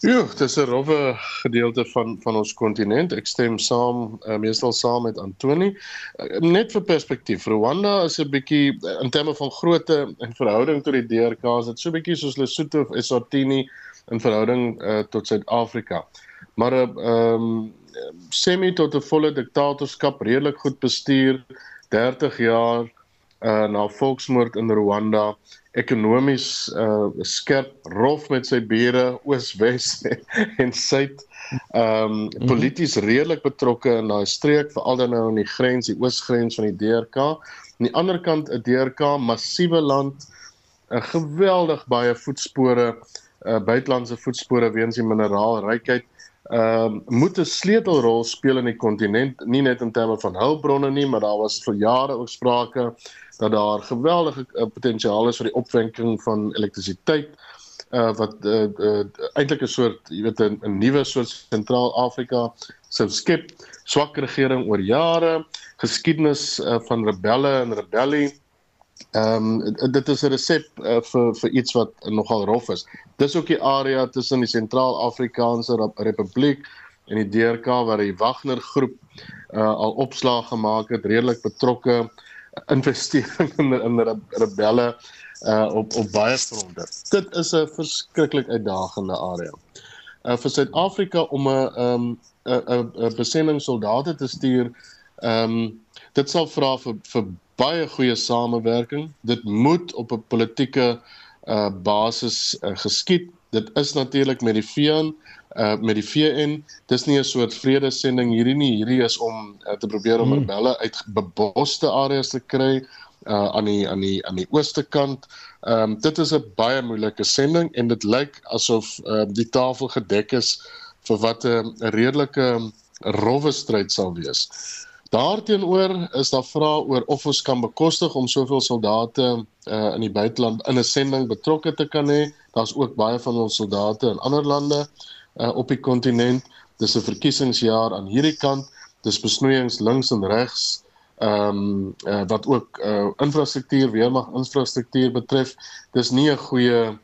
Ja, dit is 'n rowwe gedeelte van van ons kontinent. Ek stem saam uh, meestal saam met Antoni. Uh, net vir perspektief, Rwanda is 'n bietjie in terme van grootte en verhouding tot die DRK, is dit so bietjie soos Lesotho of Eswatini in verhouding uh, tot Suid-Afrika. Maar 'n uh, ehm um, semi tot 'n volle diktatorskap redelik goed bestuur 30 jaar uh, na volksmoord in Rwanda ekonomies uh skerp rof met sy bure oos-wes en suid ehm um, polities redelik betrokke in daai streek veral dan nou aan die grens die oosgrens van die DRK aan die ander kant 'n DRK massiewe land 'n geweldig baie voetspore uh, buitelandse voetspore weens die mineraalrykheid. Ehm uh, moet 'n sleutelrol speel in die kontinent nie net in terme van hulpbronne nie maar daar was vir jare ook sprake dat daar geweldige uh, potensiaal is vir die opwekking van elektrisiteit uh wat uh, uh eintlik 'n soort jy weet 'n nuwe soort sentraal-Afrika sou skep. Swak regering oor jare geskiedenis uh, van rebelle en rebellie Ehm um, dit is 'n resep uh, vir vir iets wat nogal rof is. Dis ook die area tussen die Sentraal-Afrikaanse Republiek en die DRK waar die Wagner groep uh, al opslag gemaak het, redelik betrokke investering in in rebelle uh, op op baie fronte. Dit is 'n verskriklik uitdagende area. Uh, vir Suid-Afrika om 'n ehm 'n 'n besendingsoldate te stuur, ehm um, dit sal vra vir vir baie goeie samewerking. Dit moet op 'n politieke uh basis uh, geskied. Dit is natuurlik met die VN uh met die VN. Dis nie 'n soort vredesending hierdie nie. Hierdie is om uh, te probeer om hmm. rebelle uit beboste areas te kry uh aan die aan die aan die ooste kant. Ehm um, dit is 'n baie moeilike sending en dit lyk asof uh die tafel gedek is vir wat 'n redelike rowwe stryd sal wees. Daarteenoor is daar vrae oor of ons kan bekostig om soveel soldate uh, in die buiteland in 'n sending betrokke te kan hê. Daar's ook baie van ons soldate in ander lande uh, op die kontinent. Dis 'n verkiesingsjaar aan hierdie kant. Dis besnoeiings links en regs ehm um, uh, wat ook uh, infrastruktuur, weermag infrastruktuur betref. Dis nie 'n goeie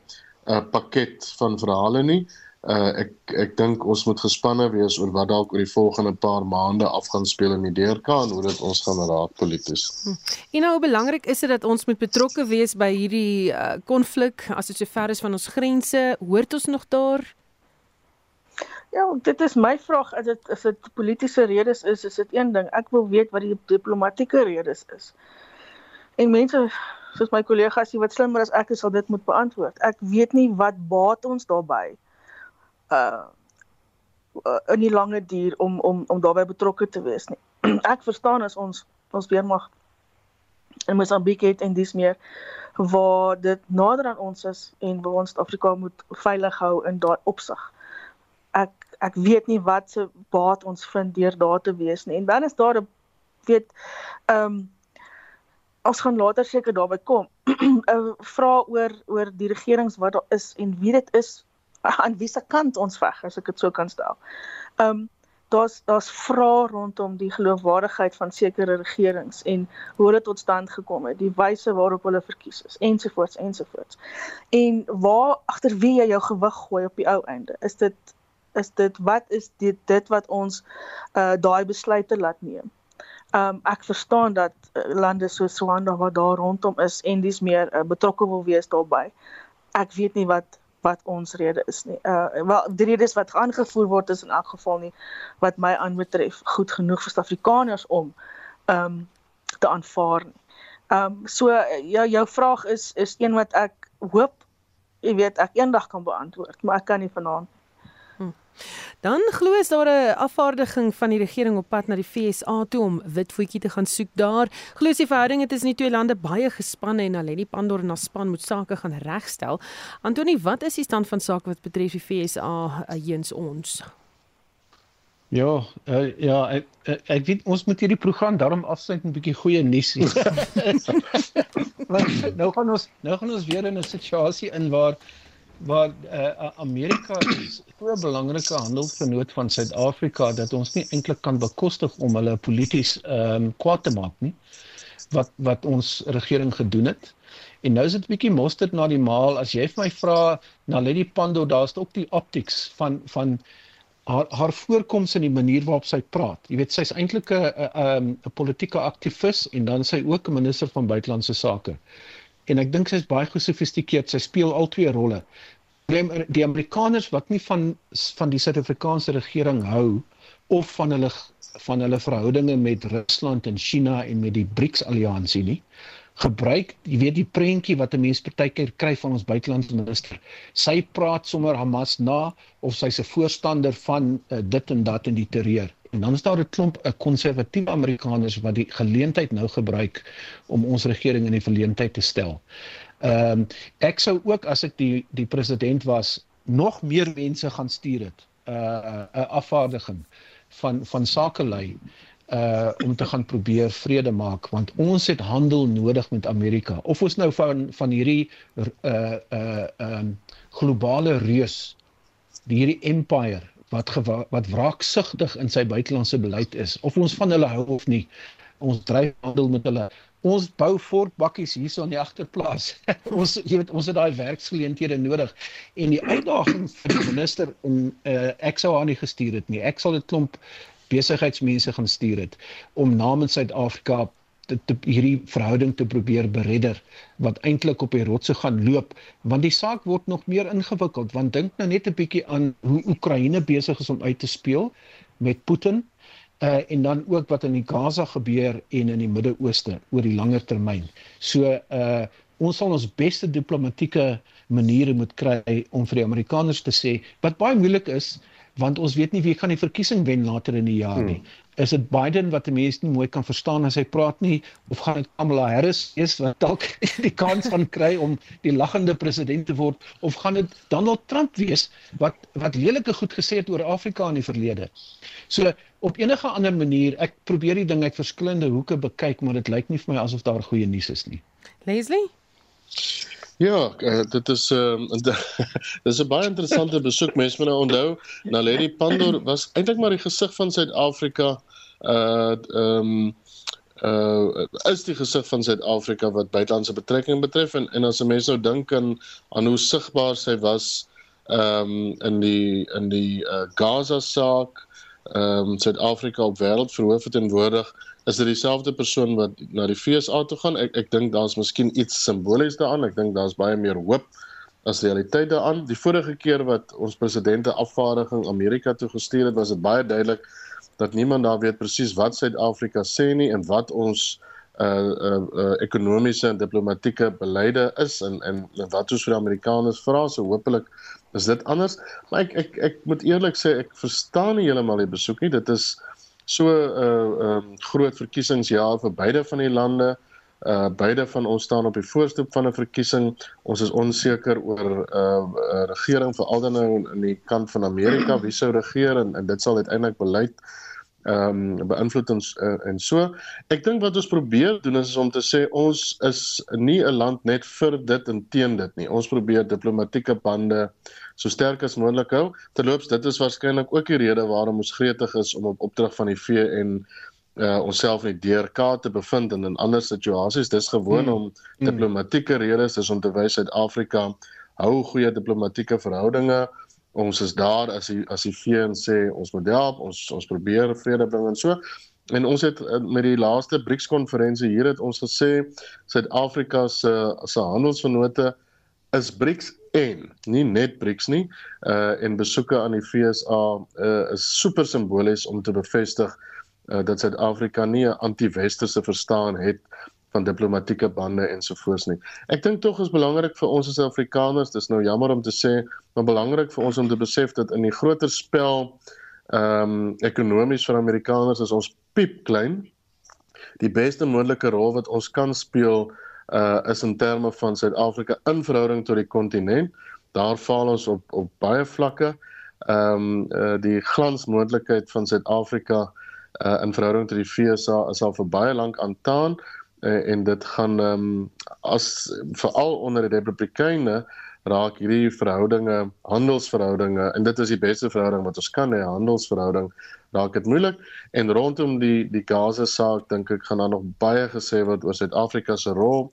uh, pakket van verhale nie. Uh, ek ek dink ons moet gespanne wees oor wat dalk oor die volgende paar maande af gaan speel in die DRK en hoe dit ons gaan raak polities. Hm. En nou hoe belangrik is dit dat ons moet betrokke wees by hierdie konflik uh, as dit so ver is van ons grense? Hoort ons nog daar? Ja, dit is my vraag, as dit as dit politieke redes is, is dit een ding. Ek wil weet wat die diplomatieke redes is. En mense soos my kollegas hier wat slimmer as ek is, sal dit moet beantwoord. Ek weet nie wat baat ons daarbey uh in die lange duur om om om daarbey betrokke te wees nie. ek verstaan as ons ons weermag in Mosambiek het en dis meer waar dit nader aan ons is en waar ons Afrika moet veilig hou in daai opsig ek ek weet nie wat se baat ons vind deur daar te wees nie. En dan is daar 'n weet ehm um, ons gaan later seker daarby kom. 'n Vra oor oor die regerings wat daar is en wie dit is aan wie se kant ons veg as ek dit so kan stel. Ehm um, daar's daar's vrae rondom die geloofwaardigheid van sekere regerings en hoe dit tot stand gekom het, die wyse waarop hulle verkies is ensovoorts ensovoorts. En waar agter wie jy jou gewig gooi op die ou einde? Is dit is dit wat is dit dit wat ons uh daai besluite laat neem. Um ek verstaan dat uh, lande soos Rwanda wat daar rondom is en dis meer uh, betrokke wil wees daarbey. Ek weet nie wat wat ons rede is nie. Uh wel die redes wat aangevoer word is in elk geval nie wat my aanbetref goed genoeg vir Suid-Afrikaners om um te aanvaar nie. Um so ja jou vraag is is een wat ek hoop jy weet ek eendag kan beantwoord, maar ek kan nie vanaand Dan glo is daar 'n afvaardiging van die regering op pad na die FSA toe om witvoetjie te gaan soek daar. Glo is die verhoudinge tussen die twee lande baie gespanne en Aleni Pandor en haar span moet sake gaan regstel. Antoni, wat is die stand van sake wat betref die FSA eens ons? Ja, uh, ja, ek, ek weet ons moet hierdie program daarom afsluit met 'n bietjie goeie nuus. nou gaan ons nou gaan ons weer in 'n situasie in waar waar uh, Amerika is so 'n belangrike handelsvernoot van Suid-Afrika dat ons nie eintlik kan bekostig om hulle polities ehm um, kwaad te maak nie wat wat ons regering gedoen het. En nou is dit 'n bietjie mosterd na die maal as jy vir my vra na Lady Pando daar's ook die optics van van haar haar voorkoms en die manier waarop sy praat. Jy weet sy's eintlik 'n 'n 'n politieke aktivis en dan sy ook 'n minister van buitelandse sake en ek dink sy's baie gesofistikeerd. Sy speel al twee rolle. Die Amerikaners wat nie van van die Suid-Afrikaanse regering hou of van hulle van hulle verhoudinge met Rusland en China en met die BRICS-alliansie nie gebruik, jy weet die prentjie wat 'n mens partykeer kry van ons buitelandse minister. Sy praat sommer Hamas na of sy's 'n voorstander van uh, dit en dat in die terreur. En dan is daar 'n klomp 'n konservatiewe Amerikaners wat die geleentheid nou gebruik om ons regering in die verleentheid te stel. Ehm um, ek sou ook as ek die die president was nog meer mense gaan stuur het. 'n uh, 'n afvaardiging van van sakelei om te gaan probeer vrede maak want ons het handel nodig met Amerika. Of ons nou van van hierdie uh uh um, globale reus die hierdie empire wat wat wraaksugtig in sy buitelandse beleid is of ons van hulle hou of nie ons dryf handel met hulle. Ons bou fort bakkies hierso in die agterplaas ons jy weet ons het daai werksgeleenthede nodig. En die uitdaging vir die minister om uh, ek sou haar nie gestuur het nie. Ek sal dit klomp besigheidsmense gaan stuur het om namens Suid-Afrika te, te hierdie verhouding te probeer beredder wat eintlik op die rotse gaan loop want die saak word nog meer ingewikkeld want dink nou net 'n bietjie aan hoe Oekraïne besig is om uit te speel met Putin uh, en dan ook wat in die Gaza gebeur en in die Midde-Ooste oor die langer termyn. So uh ons sal ons beste diplomatieke maniere moet kry om vir die Amerikaners te sê wat baie moeilik is want ons weet nie wie gaan die verkiesing wen later in die jaar nie. Hmm. Is dit Biden wat die mense nie mooi kan verstaan as hy praat nie of gaan dit Kamala Harris wees wat dalk die kans gaan kry om die lagende president te word of gaan dit Donald Trump wees wat wat lelike goed gesê het oor Afrika in die verlede. So op enige ander manier, ek probeer die ding uit verskillende hoeke bekyk, maar dit lyk nie vir my asof daar goeie nuus is nie. Leslie Ja, uh, dit is ehm uh, dis 'n baie interessante besoek. Mense moet nou onthou, Naledi Pandor was eintlik maar die gesig van Suid-Afrika uh ehm um, uh is die gesig van Suid-Afrika wat buitelandse betrekkinge betref en en as 'n mens nou dink aan aan hoe sigbaar sy was ehm um, in die in die uh, Gaza saak ehm um, Suid-Afrika op wêreld verhoof verteenwoordig is dit dieselfde persoon wat na die FSA toe gaan? Ek ek dink daar's miskien iets simbolies daaraan. Ek dink daar's baie meer hoop as realiteit daaraan. Die vorige keer wat ons presidente afvaardiging Amerika toe gestuur het was dit baie duidelik dat niemand daar weet presies wat Suid-Afrika sê nie en wat ons uh uh, uh ekonomiese en diplomatieke beleide is en en wat ons vir die Amerikaners vra. So hopelik is dit anders. Maar ek ek ek moet eerlik sê ek verstaan nie heeltemal die besoek nie. Dit is so 'n uh, um groot verkiesingsjaar vir beide van die lande uh beide van ons staan op die voorstoep van 'n verkiesing ons is onseker oor 'n uh, uh, regering veral dan nou in die kant van Amerika wie sou regeer en, en dit sal uiteindelik beleid ehm um, beïnvloed ons uh, en so. Ek dink wat ons probeer doen is om te sê ons is nie 'n land net vir dit en teen dit nie. Ons probeer diplomatieke bande so sterk as moontlik hou. Terloops, dit is waarskynlik ook die rede waarom ons gretig is om op opdrag van die VN uh onsself in die DRK te bevind en in ander situasies. Dis gewoon hmm. om diplomatieke redes, dis om te wys Suid-Afrika hou goeie diplomatieke verhoudinge ons is daar as die as die VN sê ons moet help, ons ons probeer vrede bring en so. En ons het eh, met die laaste BRICS konferensie hier het ons gesê Suid-Afrika se se handelsvennote is BRICS en nie net BRICS nie. Uh en besoeke aan die FSA uh is super simbolies om te bevestig uh dat Suid-Afrika nie 'n anti-westerse verstaan het van diplomatieke bande ensovoorts nie. Ek dink tog is belangrik vir ons as Afrikaners, dis nou jammer om te sê, maar belangrik vir ons om te besef dat in die groter spel ehm um, ekonomies vir Amerikaners is ons piep klein. Die beste moontlike rol wat ons kan speel uh is in terme van Suid-Afrika in verhouding tot die kontinent. Daar faal ons op op baie vlakke. Ehm um, uh die glansmoontlikheid van Suid-Afrika uh in verhouding tot die FSA is al vir baie lank aantaan uh, en dit gaan ehm um, as veral onder die Republikeine raak hierdie verhoudinge handelsverhoudinge en dit is die beste verhouding wat ons kan hê handelsverhouding raak dit moeilik en rondom die die Gaza saak dink ek gaan daar nog baie gesê word oor Suid-Afrika se rol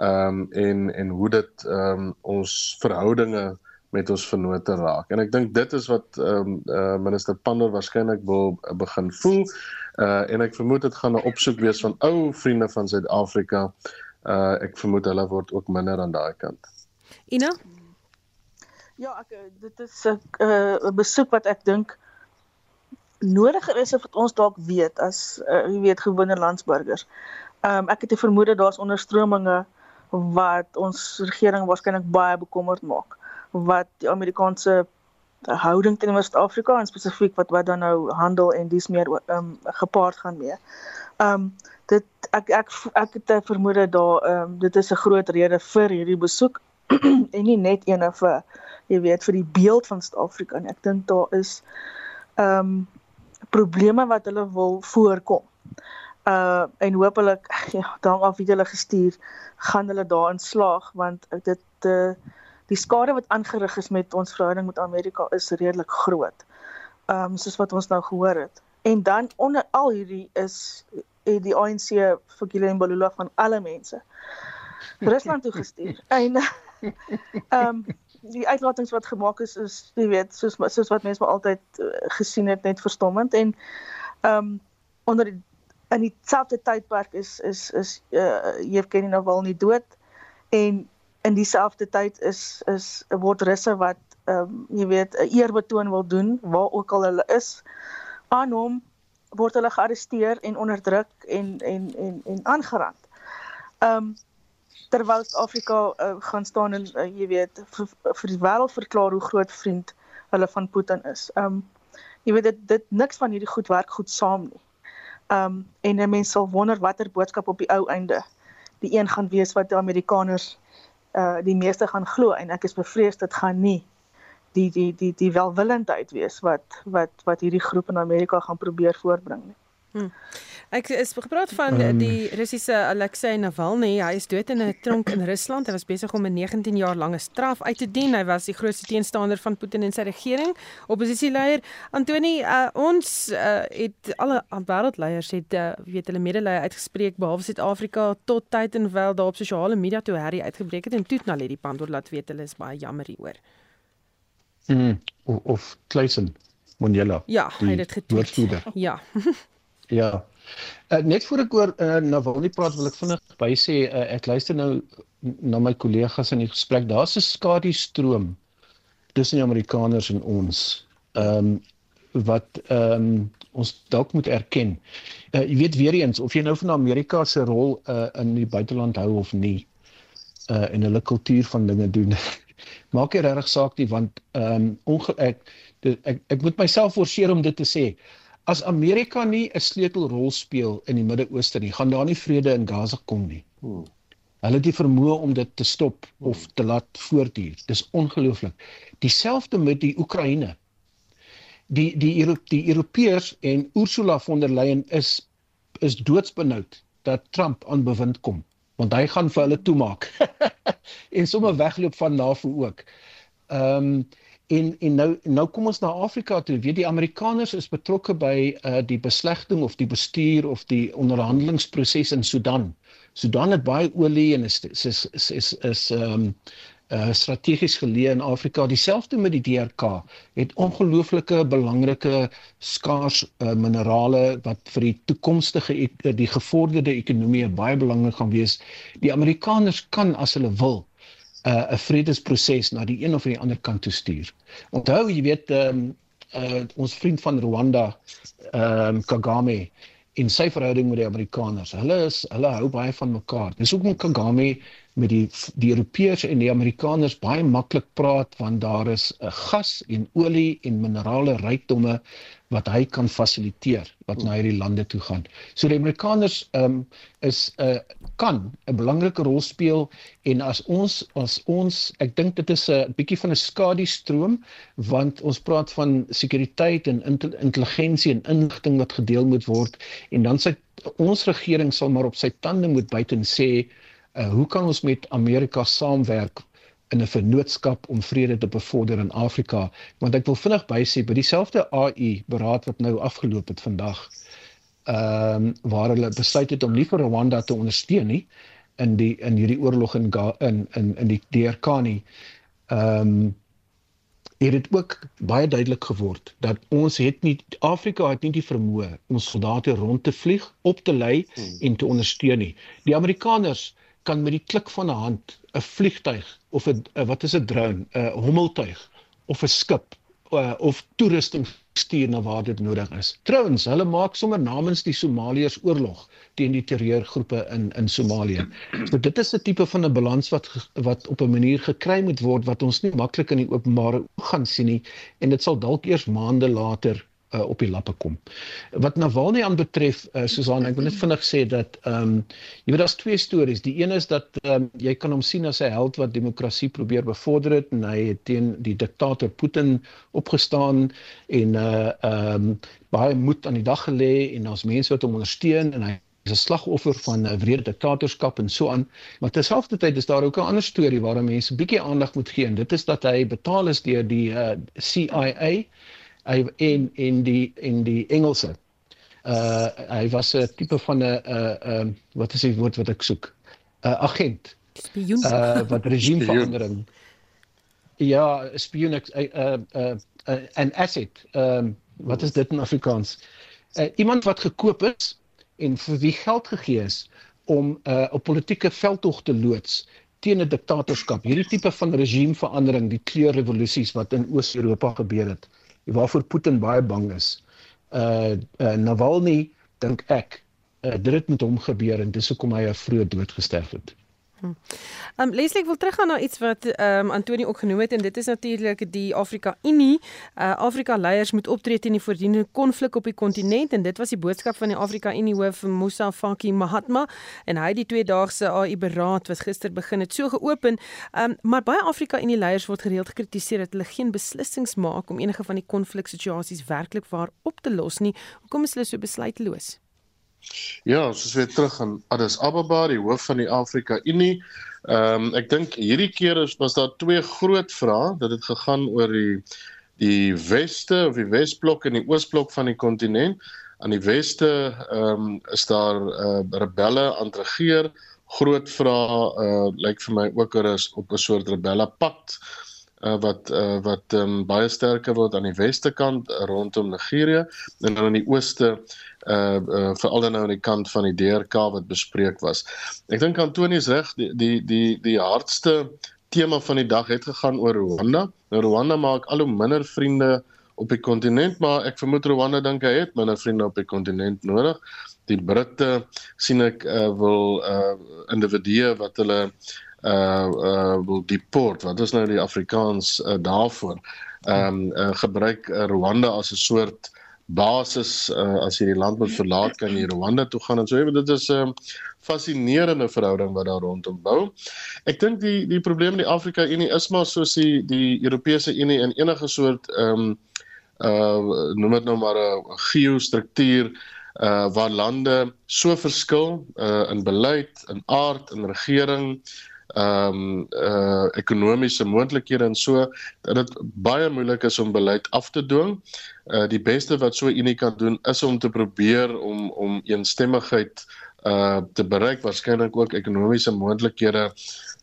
ehm um, en en hoe dit ehm um, ons verhoudinge met ons vennote raak. En ek dink dit is wat ehm um, uh, minister Pandor waarskynlik wil begin voel. Uh en ek vermoed dit gaan 'n opsoek wees van ou vriende van Suid-Afrika. Uh ek vermoed hulle word ook minder aan daai kant. Ina? Ja, ek dit is 'n uh, 'n besoek wat ek dink nodiger is of wat ons dalk weet as uh, jy weet gewone landsburgers. Ehm um, ek het 'n vermoede daar's onderstrominge wat ons regering waarskynlik baie bekommerd maak wat die Amerikaanse houding teenoor Suid-Afrika en spesifiek wat wat dan nou handel en dis meer ehm um, gepaard gaan mee. Ehm um, dit ek ek ek het 'n vermoede daar ehm um, dit is 'n groot rede vir hierdie besoek en nie net eene vir jy weet vir die beeld van Suid-Afrika nie. Ek dink daar is ehm um, probleme wat hulle wil voorkom. Uh en hopelik ja, dan af wie hulle gestuur gaan hulle daarin slaag want dit uh die skade wat aangerig is met ons verhouding met Amerika is redelik groot. Ehm um, soos wat ons nou gehoor het. En dan onder al hierdie is die ANC vir Gulen Balula van alle mense Rusland toe gestuur. En ehm um, die uitlatings wat gemaak is is jy weet soos soos wat mense maar altyd uh, gesien het net verstommend en ehm um, onder die in dieselfde tydperk is is is uh, Yevgeny Navalny dood en in dieselfde tyd is is word russe wat ehm um, jy weet 'n eerbetoon wil doen waar ook al hulle is aan hom word hulle gearresteer en onderdruk en en en en aangerand. Ehm um, terwyl Afrika uh, gaan staan en uh, jy weet vir, vir die wêreld verklaar hoe groot vriend hulle van Putin is. Um, jy weet dit dit niks van hierdie goed werk goed saam nie. Um, en 'n mens sal wonder watter boodskap op die ou einde die een gaan wees wat die Amerikaners uh die meeste gaan glo en ek is bevrees dit gaan nie die die die die welwillendheid wees wat wat wat hierdie groep in Amerika gaan probeer voorbring nie. Hmm. Ek is gepraat van um, die Russiese Alexei Navalny. Hy is dood in 'n tronk in Rusland. Hy was besig om 'n 19 jaar lange straf uit te dien. Hy was die grootste teenstander van Putin en sy regering. Oppositieleier Antoni, uh, ons uh, het alle wêreldleiers het uh, weet hulle medelee uitgespreek behalwe Suid-Afrika tot tyd en wel daar op sosiale media toe Harry uitgebreek het en toe na Lady Pandor laat weet hulle is baie jammer hieroor. Mm, of, of Kleisen Monjela. Ja, hy het dit gedoen. Ja. Ja. Uh, net voor ek oor uh, Navalny praat wil ek vinnig by sê uh, ek luister nou na my kollegas in die gesprek. Daar's 'n skadu stroom tussen die Amerikaners en ons. Ehm um, wat ehm um, ons dalk moet erken. Uh, jy weet weer eens of jy nou van Amerika se rol uh, in die buiteland hou of nie uh in hulle kultuur van dinge doen. Maak nie regtig saak nie want ehm um, ek, ek ek moet myself forceer om dit te sê as Amerika nie 'n sleutelrol speel in die Midde-Ooste nie, gaan daar nie vrede in Gaza kom nie. Hmm. Hulle het die vermoë om dit te stop of te laat voortduur. Dis ongelooflik. Dieselfde met die Oekraïne. Die die Euro die Europeërs en Ursula von der Leyen is is doodsbenoud dat Trump aan bewind kom want hy gaan vir hulle toemaak en sommer wegloop van NAVO ook. Ehm um, En en nou nou kom ons na Afrika toe. Weet die Amerikaners is betrokke by uh die beslegting of die bestuur of die onderhandelingsproses in Sudan. Sudan het baie olie en is is is is is, is um uh strategies geleë in Afrika. Dieselfde met die DRK. Het ongelooflike belangrike skaars uh minerale wat vir die toekomstige e-, die gevorderde ekonomie baie belangrik gaan wees. Die Amerikaners kan as hulle wil uh, 'n vredesproses na die een of die ander kant toe stuur. Onthou, jy weet, ehm um, uh, ons vriend van Rwanda, ehm um, Kagame in sy verhouding met die Amerikaners. Hulle is hulle hou baie van mekaar. Dis hoekom Kagame met die die Europeërs en die Amerikaners baie maklik praat want daar is 'n uh, gas en olie en minerale rykdomme wat hy kan fasiliteer wat na hierdie lande toe gaan. So die Amerikaners um, is 'n uh, kan 'n belangrike rol speel en as ons as ons ek dink dit is 'n bietjie van 'n skadu stroom want ons praat van sekuriteit en intelligensie en inligting wat gedeel moet word en dan sê ons regering sal maar op sy tande moet byt en sê uh, hoe kan ons met Amerika saamwerk in 'n vennootskap om vrede te bevorder in Afrika want ek wil vinnig bysê by dieselfde AI beraad wat nou afgeloop het vandag ehm um, waar hulle besluit het om nie vir Rwanda te ondersteun nie in die in hierdie oorlog in in in in die DRK nie. Ehm um, het dit ook baie duidelik geword dat ons het nie Afrika het nie die vermoë om soldate rond te vlieg, op te lei hmm. en te ondersteun nie. Die Amerikaners kan met die klik van 'n hand 'n vliegtyg of 'n wat is 'n drone, 'n hommeltuig of 'n skip uh, of toerusting stuur na waar dit nodig is. Trouwens, hulle maak sommer namens die Somaliërs oorlog teen die terreurgroepe in in Somalië. So dit is 'n tipe van 'n balans wat wat op 'n manier gekry moet word wat ons nie maklik in die openbare gaan sien nie en dit sal dalk eers maande later uh, op die lappe kom. Wat Navalny aanbetref, uh, Susan, ek wil net vinnig sê dat ehm um, jy weet daar's twee stories. Die een is dat ehm um, jy kan hom sien as 'n held wat demokrasie probeer bevorder het en hy het teen die diktator Putin opgestaan en uh ehm um, baie moed aan die dag gelê en daar's mense wat hom ondersteun en hy is 'n slagoffer van 'n wrede diktatorskap en so aan. Maar terselfdertyd is daar ook 'n ander storie waaraan mense bietjie aandag moet gee en dit is dat hy betaal is deur die uh, CIA hy en en die en die Engelse. Uh hy was 'n tipe van 'n uh um wat is die woord wat ek soek? 'n uh, agent. Spioen. Uh wat regimeverandering. Ja, spioen ek uh uh, uh uh 'n asset. Um wat is dit in Afrikaans? Uh, iemand wat gekoop is en vir wie geld gegee is om 'n uh, op politieke veldtog te loods teen 'n diktatorskap. Hierdie tipe van regimeverandering, die kleurrevolusies wat in Oos-Europa gebeur het waarvoor Putin baie bang is. Uh, uh Navalny dink ek uh, dit het met hom gebeur en dis hoekom hy 'n vroeë dood gesterf het. Ehm um, Leslie ek wil teruggaan na iets wat ehm um, Antoni ook genoem het en dit is natuurlik die Afrika Unie. Uh Afrika leiers moet optree teen die voortdurende konflik op die kontinent en dit was die boodskap van die Afrika Unie hoof Musa Faki Mahatma en hy het die tweedaagse AI beraad wat gister begin het so geopen. Ehm um, maar baie Afrika Unie leiers word gereeld gekritiseer dat hulle geen beslissings maak om enige van die konfliksituasies werklik waar op te los nie. Hoekom is hulle so besluiteloos? Ja, soos weer terug aan Addis Ababa, die hoof van die Afrika Unie. Ehm um, ek dink hierdie keer is was daar twee groot vrae dat dit gegaan oor die die weste of die wesblok en die oosblok van die kontinent. Aan die weste ehm um, is daar uh, rebelle aan regeer. Groot vrae uh lyk vir my ook oor is op 'n soort rebelle pakt uh, wat uh, wat um, baie sterker word aan die weste kant uh, rondom Nigerië en dan aan die ooste uh, uh veral dan nou aan die kant van die DRK wat bespreek was. Ek dink Antonius reg die die die die hardste tema van die dag het gegaan oor Rwanda. Nou Rwanda maak al hoe minder vriende op die kontinent, maar ek vermoed Rwanda dink hy het minder vriende op die kontinent nodig. Die Britte sien ek uh, wil uh individue wat hulle uh uh deport. Wat is nou die Afrikaans uh, daarvoor? Ehm um, uh, gebruik uh, Rwanda as 'n soort basis uh, as jy die land moet verlaat kan jy Rwanda toe gaan en so ewe dit is 'n um, fascinerende verhouding wat daar rondom bou. Ek dink die die probleem in die Afrika Unie is maar soos die die Europese Unie in enige soort ehm um, uh noem dit nou maar 'n geostruktuur uh waar lande so verskil uh in beleid, in aard, in regering, ehm um, uh ekonomiese moontlikhede en so dat dit baie moeilik is om beleid af te dwing. Uh die beste wat so Unie kan doen is om te probeer om om eensstemmigheid uh te bereik, waarskynlik ook ekonomiese moontlikhede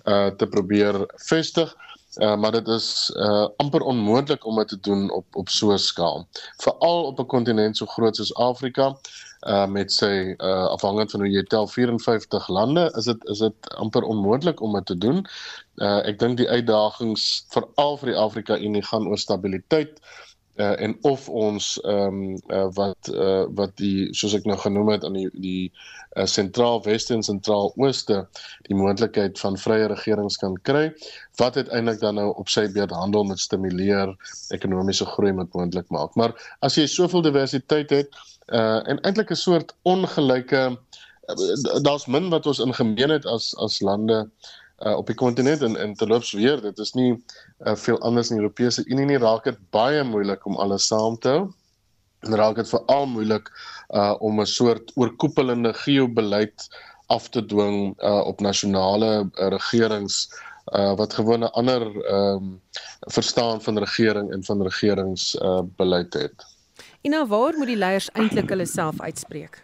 uh te probeer vestig. Uh, maar dit is uh, amper onmoontlik om dit te doen op op so 'n skaal. Veral op 'n kontinent so groot soos Afrika uh met sy uh afhangend van hoe jy tel 54 lande is dit is dit amper onmoontlik om dit te doen. Uh ek dink die uitdagings veral vir die Afrika Unie gaan oor stabiliteit uh en of ons ehm um, uh, wat uh wat die soos ek nou genoem het aan die die uh, sentraal weste en sentraal ooste die moontlikheid van vrye regerings kan kry wat uiteindelik dan nou op sy beurt handel met stimuleer ekonomiese groei moontlik maak. Maar as jy soveel diversiteit het uh en eintlik 'n soort ongelyke uh, daar's min wat ons in gemeen het as as lande uh op die kontinent en en terloops weer dit is nie uh, veel anders in die Europese Unie nie raak dit baie moeilik om alles saam te hou en raak dit veral moeilik uh om 'n soort oorkoepelende geobeleid af te dwing uh op nasionale uh, regerings uh wat gewoon 'n ander ehm um, verstaan van regering en van regerings uh het. En nou waar moet die leiers eintlik hulle self uitspreek?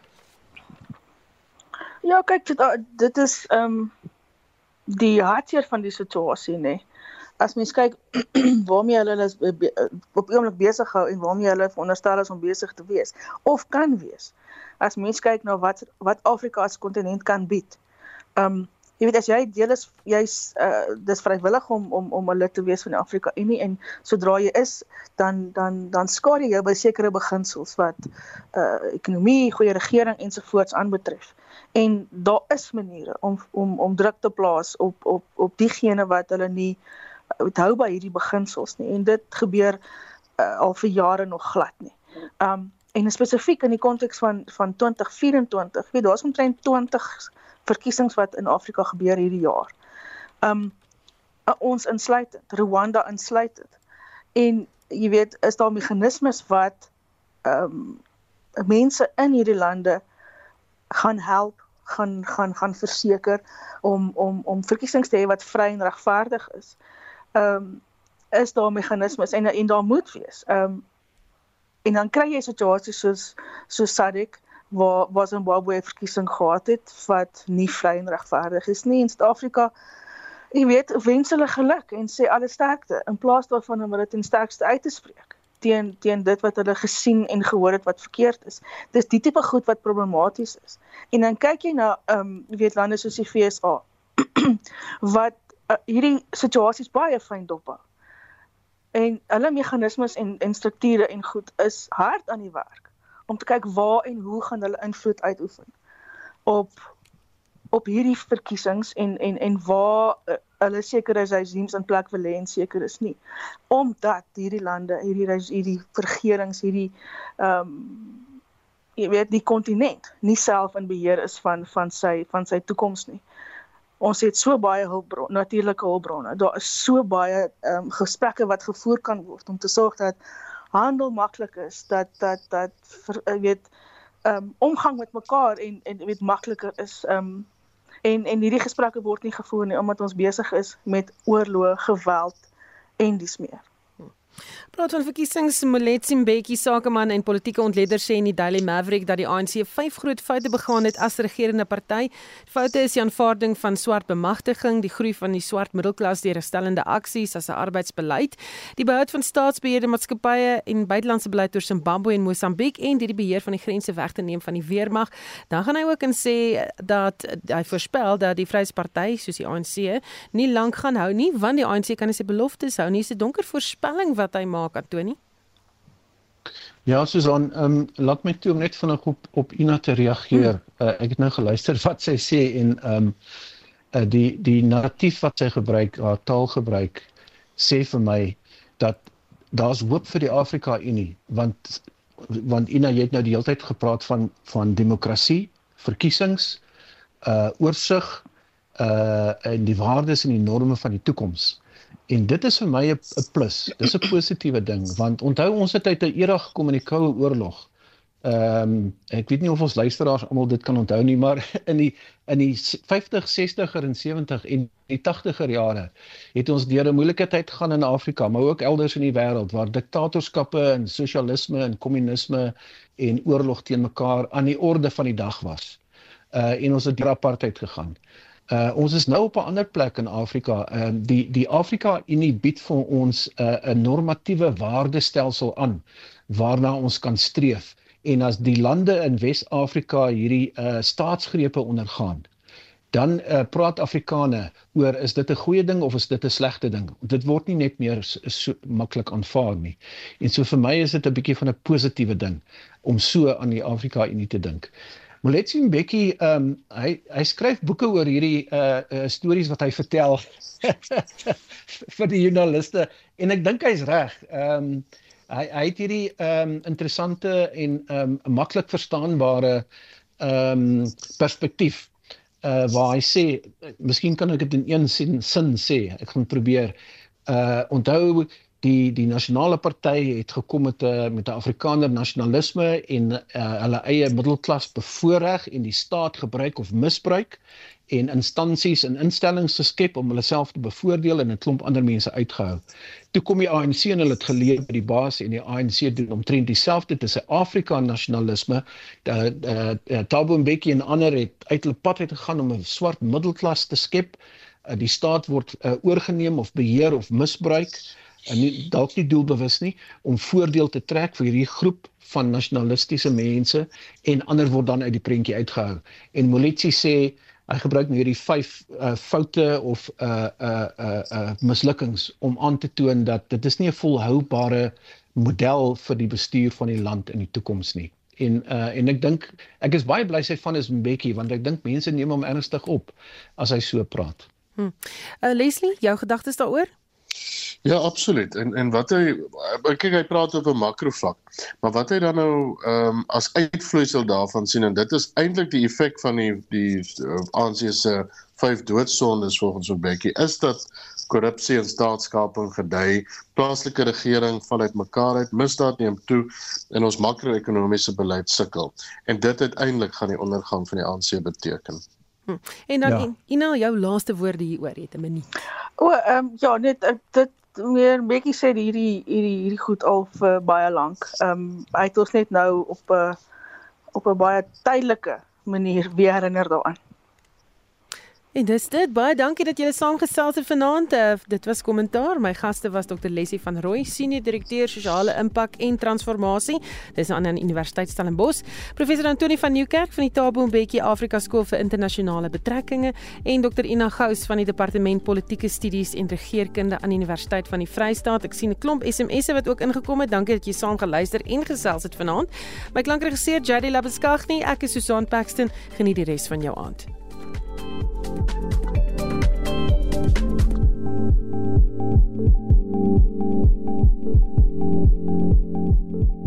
Ja, kyk dit dit is ehm um, die hartseer van die situasie nê. As mens kyk waarmee hulle is op oomblik besig hou en waarmee hulle veronderstel is om besig te wees of kan wees. As mens kyk na wat wat Afrika as kontinent kan bied. Ehm um, jy weet as jy deel is jy's uh dis vrywillig om om om 'n lid te wees van die Afrika Unie en sodra jy is dan dan dan skaar jy jou by sekere beginsels wat uh ekonomie, goeie regering ensovoorts aanbetref. En daar is maniere om om om druk te plaas op op op diegene wat hulle nie hou by hierdie beginsels nie en dit gebeur uh, al vir jare nog glad nie. Um en spesifiek in die konteks van van 2024, weet daar's omtrent 20 verkiesings wat in Afrika gebeur hierdie jaar. Um ons insluitend, Rwanda insluitend. En jy weet, is daar meganismes wat um mense in hierdie lande gaan help, gaan gaan gaan verseker om om om verkiesings te hê wat vry en regverdig is. Um is daar meganismes en en daar moet wees. Um en dan kry jy situasies soos so SADC waar waar Zimbabwe 'n verkiesing gehad het wat nie vry en regverdig is nie in Suid-Afrika. Jy weet, wens hulle geluk en sê alle sterkte in plaas daarvan om dit ten sterkste uit te spreek teen teen dit wat hulle gesien en gehoor het wat verkeerd is. Dis die tipe goed wat problematies is. En dan kyk jy na ehm um, weet lande soos die FSA wat uh, hierdie situasies baie fyn dophou. En hulle meganismes en en strukture en goed is hard aan die werk om te kyk waar en hoe gaan hulle invloed uitoefen op op hierdie verkiesings en en en waar uh, hulle sekere regimes in plek wil hê en seker is nie omdat hierdie lande hierdie hierdie regerings hierdie ehm um, jy weet die kontinent nie self in beheer is van van sy van sy toekoms nie. Ons het so baie hulpbron, natuurlike hulpbronne. Daar is so baie ehm um, gesprekke wat gevoer kan word om te sorg dat handel maklik is, dat dat dat vir, weet ehm um, omgang met mekaar en en weet makliker is ehm um, en en hierdie gesprekke word nie gevoer nie omdat ons besig is met oorlog, geweld en dis meer. Praat van verkiesings Moletsi Mbeki sakeman en politieke ontleder sê in die Daily Maverick dat die ANC vyf groot foute begaan het as regerende party. Foute is die aanvaarding van swart bemagtiging, die groei van die swart middelklas deur herstellende aksies as 'n arbeidsbeleid, die behoud van staatsbeheerde maatskappye en buitelandse beleid oor Zimbabwe en Mosambiek en die beheer van die grense weg te neem van die weermag. Dan gaan hy ook en sê dat hy voorspel dat die Vryheidsparty soos die ANC nie lank gaan hou nie, want die ANC kan sy beloftes hou nie. Dis 'n donker voorspelling wat hy maak Antoni? Ja, Susan, ehm um, laat my toe om net vinnig op op Ina te reageer. Hmm. Uh, ek het nou geluister wat sy sê en ehm um, uh, die die narratief wat sy gebruik, haar taalgebruik sê vir my dat daar's hoop vir die Afrika Unie want want Ina jy het nou die hele tyd gepraat van van demokrasie, verkiesings, uh oorsig uh en die waardes en die norme van die toekoms. En dit is vir my 'n plus. Dis 'n positiewe ding want onthou ons het uit 'n era gekom in die koue oorlog. Ehm um, ek weet nie of ons luisteraars almal dit kan onthou nie, maar in die in die 50, 60er en 70 en die 80er jare het ons deur 'n moeilike tyd gegaan in Afrika, maar ook elders in die wêreld waar diktatorskappe en sosialisme en kommunisme en oorlog teen mekaar aan die orde van die dag was. Uh en ons het deur apartheid gegaan. Uh ons is nou op 'n ander plek in Afrika. Ehm uh, die die Afrika Unie bied vir ons 'n uh, 'n normatiewe waardestelsel aan waarna ons kan streef. En as die lande in Wes-Afrika hierdie uh staatsgrepe ondergaan, dan uh, praat Afrikane oor is dit 'n goeie ding of is dit 'n slegte ding? Dit word nie net meer so, so maklik aanvaar nie. En so vir my is dit 'n bietjie van 'n positiewe ding om so aan die Afrika Unie te dink. Moletsi Mbeki, ehm um, hy hy skryf boeke oor hierdie uh, uh stories wat hy vertel vir die joernaliste en ek dink hy's reg. Ehm um, hy hy het hierdie ehm um, interessante en ehm um, maklik verstaanbare ehm um, perspektief uh waar hy sê miskien kan ek dit in een sin sin sê. Ek gaan probeer uh onthou die die nasionale party het gekom met 'n met 'n Afrikaner nasionalisme en uh, hulle eie middelklas bevoordeel en die staat gebruik of misbruik en instansies en instellings geskep om hulle self te bevoordeel en 'n klomp ander mense uitgehou. Toe kom die ANC en hulle het geleer by die baas en die ANC doen omtrent dieselfde dis 'n Afrika nasionalisme. Dat uh, uh, Thabo Mbeki en ander het uit hulle pad uit gegaan om 'n swart middelklas te skep. Uh, die staat word uh, oorgeneem of beheer of misbruik en nie dalk nie doelbewus nie om voordeel te trek vir hierdie groep van nasionalistiese mense en ander word dan uit die prentjie uitgehou. En Molitsi sê hy gebruik nou hierdie vyf uh, foute of uh uh uh, uh mislukkings om aan te toon dat dit is nie 'n volhoubare model vir die bestuur van die land in die toekoms nie. En uh en ek dink ek is baie bly sy van is Mbeki want ek dink mense neem hom ernstig op as hy so praat. Hm. Uh Leslie, jou gedagtes daaroor? Ja, absoluut. En en wat hy kyk hy praat op 'n makrovlak. Maar wat hy dan nou ehm um, as uitvloeisel daarvan sien en dit is eintlik die effek van die die uh, ANC se vyf doodsondes volgens Obeki is dat korrupsie en staatskaping gedei, plaaslike regering val uitmekaar uit, misdaad neem toe en ons makro-ekonomiese beleid sukkel. En dit uiteindelik gaan die ondergang van die ANC beteken. Hm. En dan ja. Ina, jou laaste woorde hieroor, het 'n minuut. O, ehm um, ja, net uh, dit meer bietjie sê hierdie hierdie hierdie goed al vir baie lank. Ehm um, hy het ons net nou op 'n uh, op 'n baie tydelike manier weer herinner daaraan. En dis dit. Baie dankie dat julle saamgesels het vanaand. Uh, dit was kommentaar. My gaste was Dr. Leslie van Rooi, senior direkteur sosiale impak en transformasie. Dis aan die Universiteit Stellenbosch. Professor Antoni van Nieuwkerk van die Tabo Mbeki Afrika Skool vir Internasionale Betrekkinge en Dr. Ina Gous van die Departement Politieke Studies en Regeringskunde aan die Universiteit van die Vrystaat. Ek sien 'n klomp SMS'e wat ook ingekom het. Dankie dat jy saam geluister en gesels het vanaand. My klankregisseur Jady Labeskagni. Ek is Susan Paxton. Geniet die res van jou aand. Thank you.